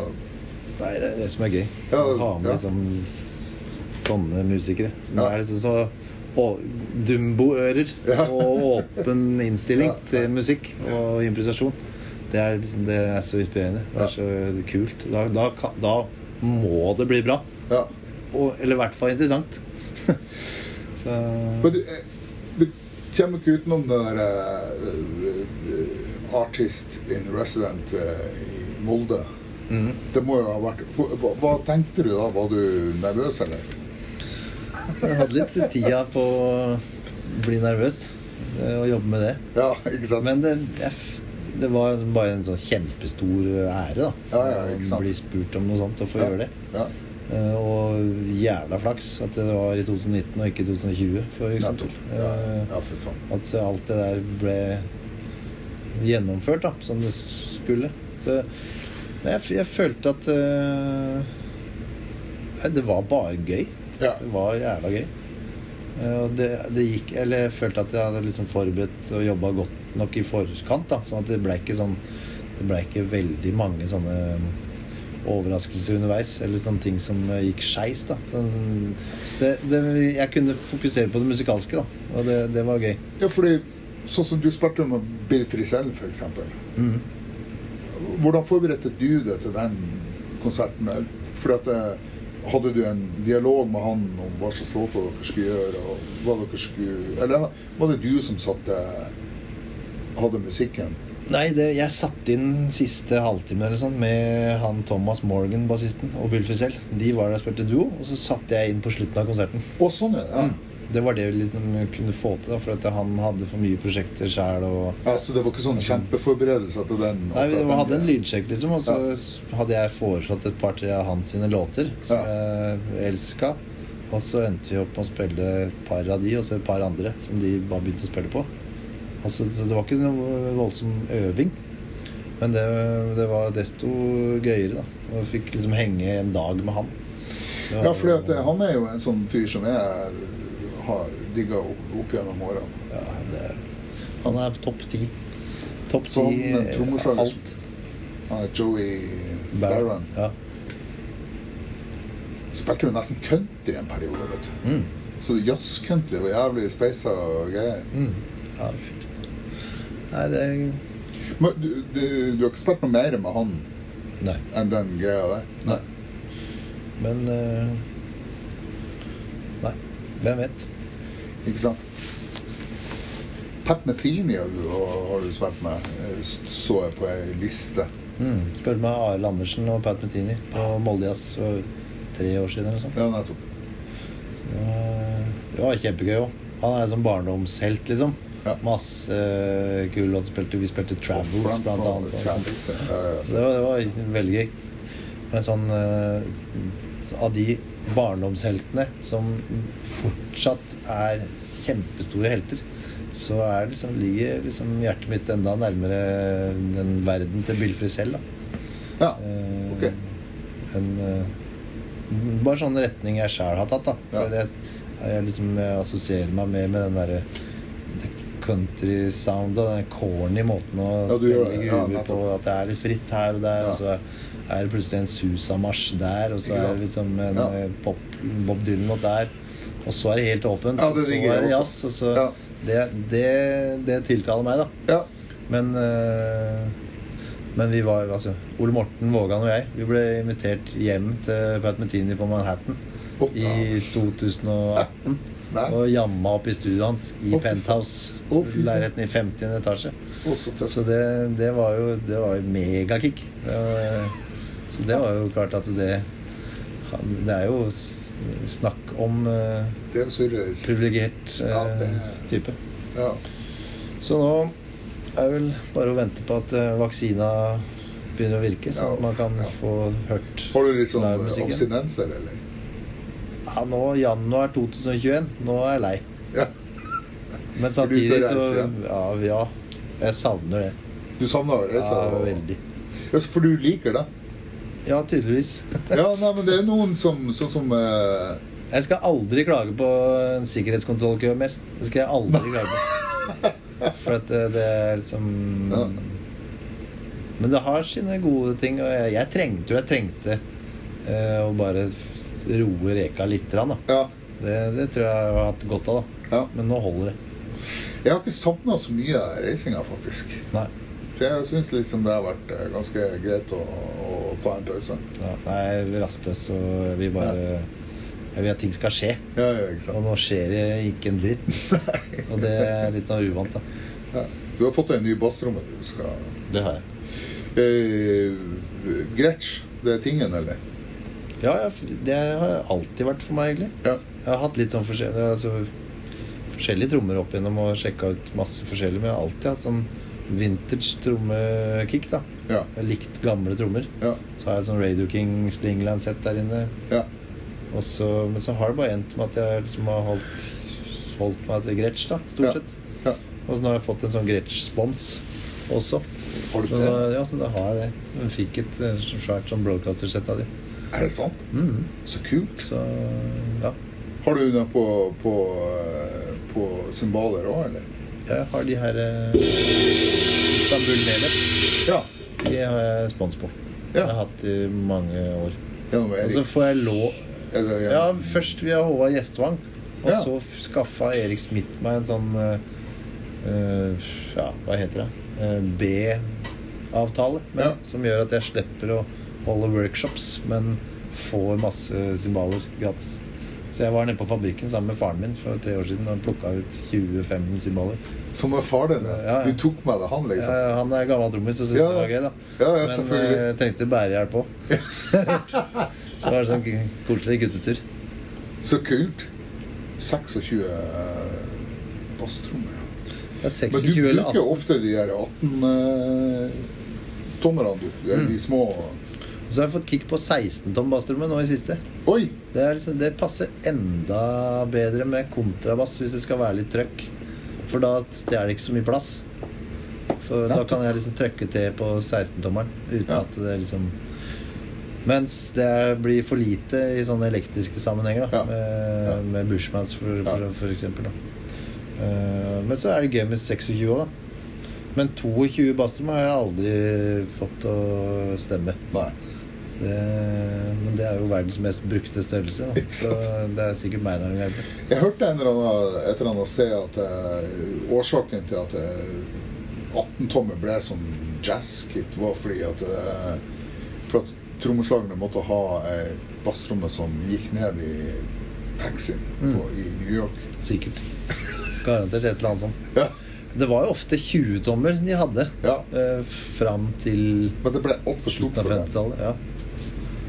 Nei, det er det som er gøy. Ja, å ha med ja. liksom sånne musikere som Ja. er liksom så dumboører Ja. og åpen innstilling til musikk og improvisasjon. Det er, liksom, det er så inspirerende. Det er så kult. Da, da, da må det bli bra. Ja. Og, eller i hvert fall interessant. så Men du, eh, du kommer ikke utenom den derre eh, eh, Artist in Resident uh, i Molde. Det må jo ha vært hva, hva tenkte du da? Var du nervøs, eller? Jeg hadde litt tida på å bli nervøs og jobbe med det. Ja, ikke sant? Men det, jeg, det var bare en sånn kjempestor ære, da. Ja, ja, ikke sant. Å bli spurt om noe sånt og få ja. gjøre det. Ja, Uh, Og jævla flaks at det var i 2019 og ikke 2020, for eksempel. Ja, Eh, ja, for faen. At alt det der ble gjennomført da, som det skulle. Så jeg, jeg følte at uh, Nei, det var bare gøy. Ja. Det var jævla gøy. Eh, Og det, det gikk Eller jeg følte at jeg hadde liksom forberedt og jobba godt nok i forkant. da Sånn at det ble ikke sånn Det ble ikke veldig mange sånne overraskelser underveis. Eller sånne ting som gikk skeis. da sånn, det, det, Jeg kunne fokusere på det musikalske, da. Og det, det var gøy. ja, fordi sånn som du spilte med Bill Frisell, eksempel. Mhm. Hvordan forberedte du deg til den konserten? Fordi at eh, Hadde du en dialog med han om hva slags låter dere skulle gjøre? Og hva dere skulle, eller var det du som satte hadde musikken? Nei, det, jeg satte inn siste halvtime eller sånn med han Thomas Morgan, bassisten, og Bill Fussell, De var der og spilte duo, og så satte jeg inn på slutten av konserten. Å, sånn er det. Det var det vi liksom kunne få til, da, for at han hadde for mye prosjekter sjæl. Og... Ja, så det var ikke sånn kjempeforberedelse til den? Nei, vi hadde en lydsjekk, liksom, og så Ja. hadde jeg foreslått et par-tre av hans sine låter som Ja. jeg elska. Og så endte vi opp med å spille et par av de, og så et par andre som de bare begynte å spille på. Altså, så det var ikke noe voldsom øving. Men det, det var desto gøyere, da. Og fikk liksom henge en dag med han. Var Ja, jo- eh, han er jo en sånn fyr som jeg har digga opp, opp gjennom årene. ja, det, Han er topp ti. Topp ti eh, alt. Han er Joey Barron. Ja. Spilte jo nesten country en periode, vet du. Mm. Så jazzcountry var jævlig speisa og greier. Mm. ja. Nei, det Men du, du, du har ikke spilt noe mer med han Nei. enn den greia der? Nei. Men uh... Nei. Hvem vet? Ikke sant? Pat Metheny har du, har du spilt med, eh, så jeg på ei liste. Mm. Spurte meg Arild Andersen og Pat Metini på Moldejazz for tre år siden. eller sånt. Ja, nettopp. Så det var, det var kjempegøy òg. Han er sånn barndomshelt, liksom. Ja. Masse uh, kule låter. Spilte- Vi spilte Travels, blant annet. Travels, ja. Ja, ja. Så det var, det var veldig gøy. Men sånn uh, så Av de barndomsheltene som fortsatt er kjempestore helter, så er liksom, ligger liksom hjertet mitt enda nærmere den verden til Bilfri selv, Da. ja. Eh, ok. En, eh, bare sånn retning jeg sjæl har tatt. da Ja. For jeg, jeg liksom jeg assosierer meg mer med den derre country sound og den corny måten å Ja, spille gruver Ja, på. At det er litt fritt her og der, Ja. og så er det plutselig en Susa-marsj der, og så er det liksom en Ja. eh, pop, Bob Dylan-låt der. Og så er det helt åpent. Ja, det så er det jazz. Og så, Ja. det, det, det tiltaler meg, da. ja. Men eh, Men vi var altså Ole Morten Vågan og jeg Vi ble invitert hjem til Pat Metini på Manhattan oh, i 2018. Nei. Og jamma opp i studioet hans i oh, penthouse. Oh, leiligheten i 50. etasje. Oh, så. Så det, det var jo Det var megakick. Så det var jo klart at det Det er jo snakk om uh, er privilegert uh, Ja, det- type. Ja. Så nå er det vel bare å vente på at uh, vaksina begynner å virke, sånn Ja, at man kan få hørt Har du litt sånn abstinenser, eller? Ja, nå januar 2021. Nå er jeg lei. Ja. Men samtidig så ja, ja. Jeg savner det. Du savner å reise? Ja, veldig. For du liker det? Ja, tydeligvis. Ja, nei, men det er noen som sånn som uh... Jeg skal aldri klage på en sikkerhetskontrollkø mer. Det skal jeg aldri klage på. For at det, det er liksom Ja. Men det har sine gode ting, og jeg, jeg trengte jo Jeg trengte uh, å bare roe reka litt. Da. Ja. Det, det tror jeg jeg har hatt godt av. da ja. Men nå holder det. Jeg har ikke savna så mye reisinga, faktisk. Nei. Så jeg syns liksom det har vært eh, ganske greit å, å ta en pause. Ja, jeg er rastløs, og vi bare Jeg vil at ting skal skje. Ja, Og nå skjer det ikke en dritt. Og det er litt sånn uvant, da. Ja. Du har fått deg en ny bassromme du skal Det har jeg. eh, Gretsch, det er tingen, eller? Ja, det har alltid vært for meg, egentlig. Ja. Jeg har hatt litt sånn forskjellig, altså, forskjellige trommer opp igjennom og sjekka ut masse forskjellig, men jeg har alltid hatt sånn vintage trommekick, da. Ja. Jeg likt gamle trommer. Ja. Så har jeg sånn Radio King Stingland-sett der inne. Ja. Så, men så har det bare endt med at jeg liksom har holdt, holdt meg til Gretsch, da, stort sett. ja. Og så nå har jeg fått en sånn Gretsch-spons også. Så da, ja, så da har jeg det. Jeg fikk et eh, svært sånn broadcaster-sett av de. Er det sant? Mm. Så kult. Så ja. Har du det på, på, eh, på cymbaler òg, eller? Jeg har de her eh, Istanbul Nelet. Ja. De har jeg spons på. Ja. Jeg har hatt i mange år. Og så får jeg lov Ja, først via Håvard Gjestvang. Og Ja. så f- skaffa Erik Smith meg en sånn eh, eh, Ja, hva heter det? Eh, B-avtale. med, Ja. Som gjør at jeg slipper å holde workshops, men får masse symboler gratis. Så jeg var nede på fabrikken sammen med faren min for tre år siden og plukka ut 25 symboler. Som er far din? Ja, ja. Du tok med deg han, liksom? Ja, han er gammel trommis og syns Ja. det var gøy, da. Ja, ja, Men jeg eh, trengte bærehjelp òg. så var det sånn koselig guttetur. Så kult. 26 eh, basstrommer. ja. Det er Men du bruker jo ofte de her 18-tommerne, du. De, Mm. de små Så har jeg fått kick på 16 tom bassrommet nå i siste. Oi! Det, liksom, det passer enda bedre med kontrabass hvis det skal være litt trøkk. For da stjeler det ikke så mye plass. For da kan jeg liksom trykke til på 16-tommeren uten Ja. at det liksom Mens det blir for lite i sånne elektriske sammenhenger, da. Ja. Med, Ja. med Bushmans, for, for, for eksempel. Da. Eh, men så er det gøy med 26 òg, da. Men 22 bassrom har jeg aldri fått å stemme. Nei. Det, men det er jo verdens mest brukte størrelse. Da. Så det er sikkert meg det er noe galt med. Jeg hørte en eller annen, et eller annet sted at eh, årsaken til at eh, 18-tommer ble som jazzkit, var fordi at, eh, for at trommeslagerne måtte ha ei basstromme som gikk ned i taxien Mm. i New York. Sikkert. Garantert et eller annet sånt. Ja. Det var jo ofte 20-tommer de hadde ja. eh, fram til Men det ble altfor stort for dem. 50-tallet.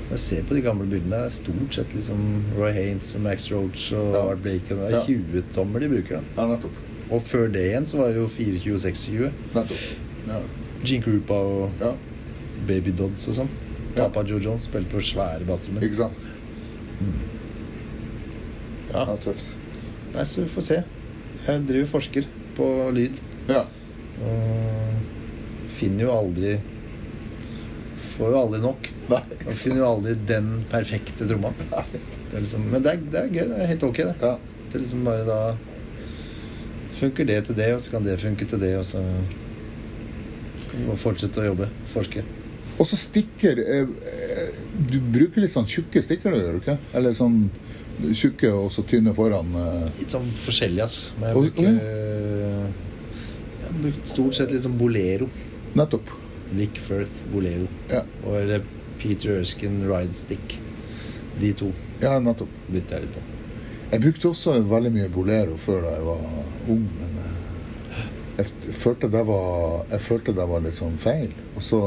Ja. Jeg ser på de gamle bildene. Det er stort sett liksom Roy Haynes og Max Roach og. Art Blake. Det er 20-tommer de bruker. da Ja, nettopp. Og før det igjen så var det jo 24 og 26. nettopp. Ja. Gene Krupa og ja. Baby Dodds og sånn. Ja. Papa Joe Jones spilte på svære basstrommer. Ikke sant? Ja. Ja, tøft. Nei, så vi får se. Jeg driver og forsker på lyd. Ja. Og finner jo aldri Får jo aldri nok. Nei, Man finner jo aldri den perfekte tromma. Det er liksom, men det er, det er gøy. Det er helt ok, det. Ja. Det er liksom bare da Funker det til det, og så kan det funke til det, og så kan man fortsette å jobbe. Forske. Og så stikker eh, eh, Du bruker litt sånn tjukke stikker, du, gjør du ikke? Eller sånn tjukke og så tynne foran. eh. Litt sånn forskjellig, altså. Men jeg bruker Jeg har brukt stort sett litt sånn bolero. Nettopp. Vic Firth bolero. Ja. Og Peter Erskine ride stick. De to ja, nettopp. bytter jeg litt på. Jeg brukte også veldig mye bolero før da jeg var ung, men eh, jeg, følte det var, jeg følte det var litt sånn feil. Og så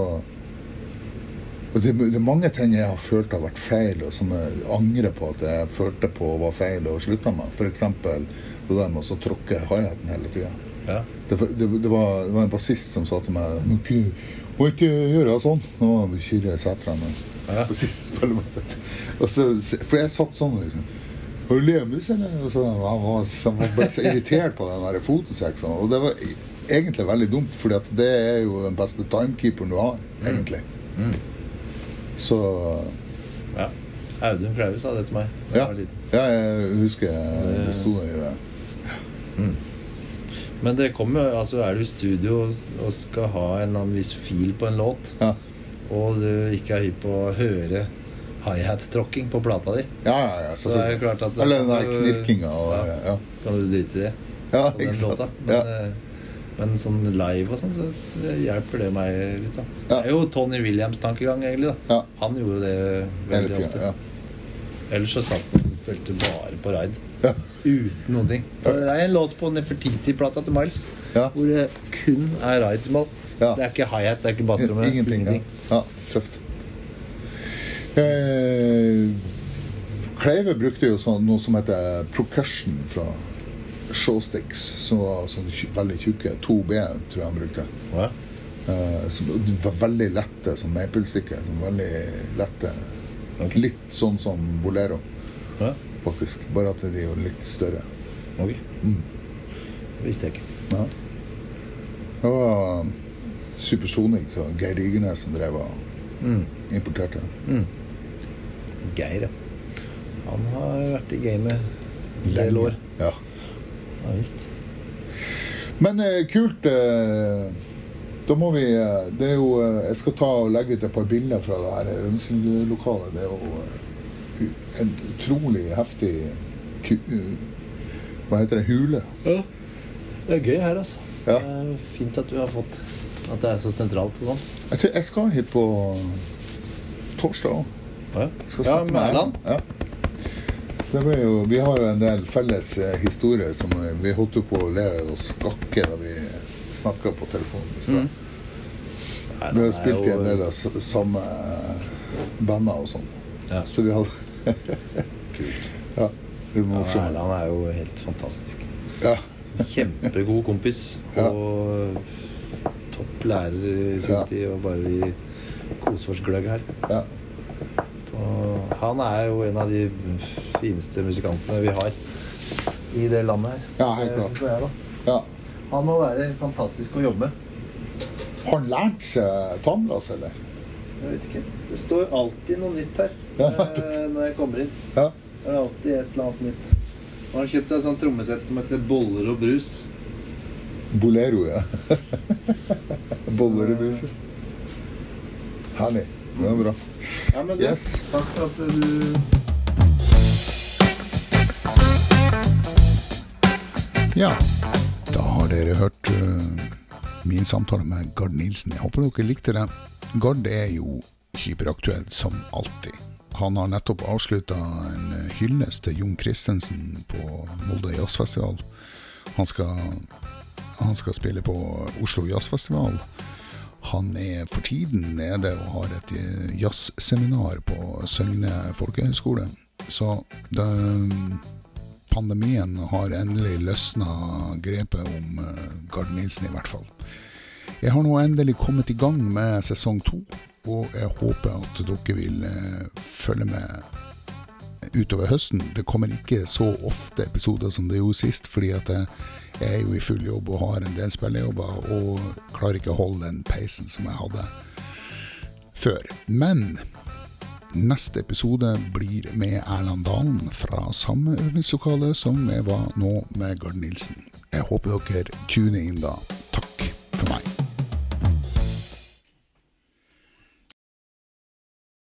og det, det er mange ting jeg har følt har vært feil, og som jeg angrer på at jeg følte på var feil og slutta med. F.eks. det der med å tråkke hi-haten hele tida. Ja. Det, det, det, var, det var en bassist som sa til meg må ikke, gjøre sånn. Nå var jeg setrene. Ja. På siste så, for jeg satt sånn liksom Har du lemus, eller? Og så han var, så han ble så irritert på den der fotoseksen. Og det var egentlig veldig dumt, for det er jo den beste timekeeperen du har, egentlig. Mm. Så ja. Audun Klaus sa det til meg da jeg ja. var liten. ja, jeg husker det sto i det. Men det kommer jo Altså, er du i studio og- skal ha en annen viss fil på en låt, Ja, og du ikke er hypp på å høre high-hat-tråkking på plata di, ja, ja, ja så er det klart at Eller den der knirkinga og Ja. ja. kan du drite i det. Ja, ikke sant. Men, eh, men sånn live og sånn, så hjelper det meg litt, da. Det er jo Tony Williams-tankegang, egentlig. da Ja. Han gjorde det veldig ofte. Ja. Ellers så satt han og spilte bare på ride. Ja. Uten noen ting. Og Det er en låt på Nefertiti-plata til Miles Ja. hvor det kun er ride-symbol. Ja. Det er ikke hi-hat, det er ikke basstromme. Ingenting. Ingenting. ja, tøft. Eh, Kleive brukte jo sånn, noe som heter procussion fra Showsticks, som var sånn veldig tjukke. 2B, tror jeg han brukte. Ja. Eh, som var veldig lette som maple-stikker. Veldig lette. Okay. Litt sånn som bolero, Ja. Faktisk. Bare at de er jo litt større. Ok. Mm. Det visste jeg ikke. Ja. Det var Supersonic og Geir Igernes som drev og Mm. importerte. Geir, ja. Han har vært i gamet en del år. Ja. Ja visst. Men eh, kult. Eh, da må vi eh, Det er jo eh, Jeg skal ta og legge ut et par bilder fra det her øvingslokalet. Det er jo eh, en utrolig heftig uh, Hva heter det? Hule. Ja. Det er gøy her, altså. Ja. Det er fint at du har fått At det er så sentralt og sånn. Jeg tror jeg skal hit på torsdag òg. Ja, Skal ja med Erland. Ja. Så det ble jo, vi har jo en del felles eh, historier som eh, vi holdt på å le og skakke da vi snakka på telefonen. i stad. Mm. Vi har spilt i en del av samme eh, bander og sånn. Ja. Så vi hadde Kult. Ja, Ja. Erland er jo helt fantastisk. Ja. Kjempegod kompis. Ja. Og topp lærer i sin Ja. tid. Og bare vi koser oss gløgg her. ja. Og han er jo en av de fineste musikantene vi har i det landet her. Ja, helt klart. Jeg, jeg, ja. Han må være fantastisk å jobbe med. Har han lært seg tannblass, eller? Jeg vet ikke. Det står alltid noe nytt her Ja. eh, når jeg kommer inn. Ja. Det er alltid et eller annet nytt. Han har kjøpt seg et sånt trommesett som heter Boller og brus. Bolero, ja. Boller og brus. Herlig. Det var bra. Ja, men du, Yes. takk for at du Ja, da har dere hørt uh, min samtale med Gard Nilsen. Jeg håper dere likte det. Gard er jo hyperaktuell som alltid. Han har nettopp avslutta en eh, hyllest til Jon Christensen på Molde Jazzfestival. Han skal, han skal spille på Oslo Jazzfestival. Han er for tiden nede og har et eh, jazzseminar på Søgne folkehøgskole. Så det, pandemien har endelig løsna grepet om uh, Gard Nilsen, i hvert fall. Jeg har nå endelig kommet i gang med sesong to, og jeg håper at dere vil eh, følge med utover høsten. Det kommer ikke så ofte episoder som det gjorde sist, fordi at jeg er jo i full jobb og har en del spillejobber, og klarer ikke å holde den peisen som jeg hadde før. Men Neste episode blir med Erland Dalen fra samme øvingslokale som jeg var nå med Gard Nilsen. Jeg håper dere tuner inn da. Takk for meg.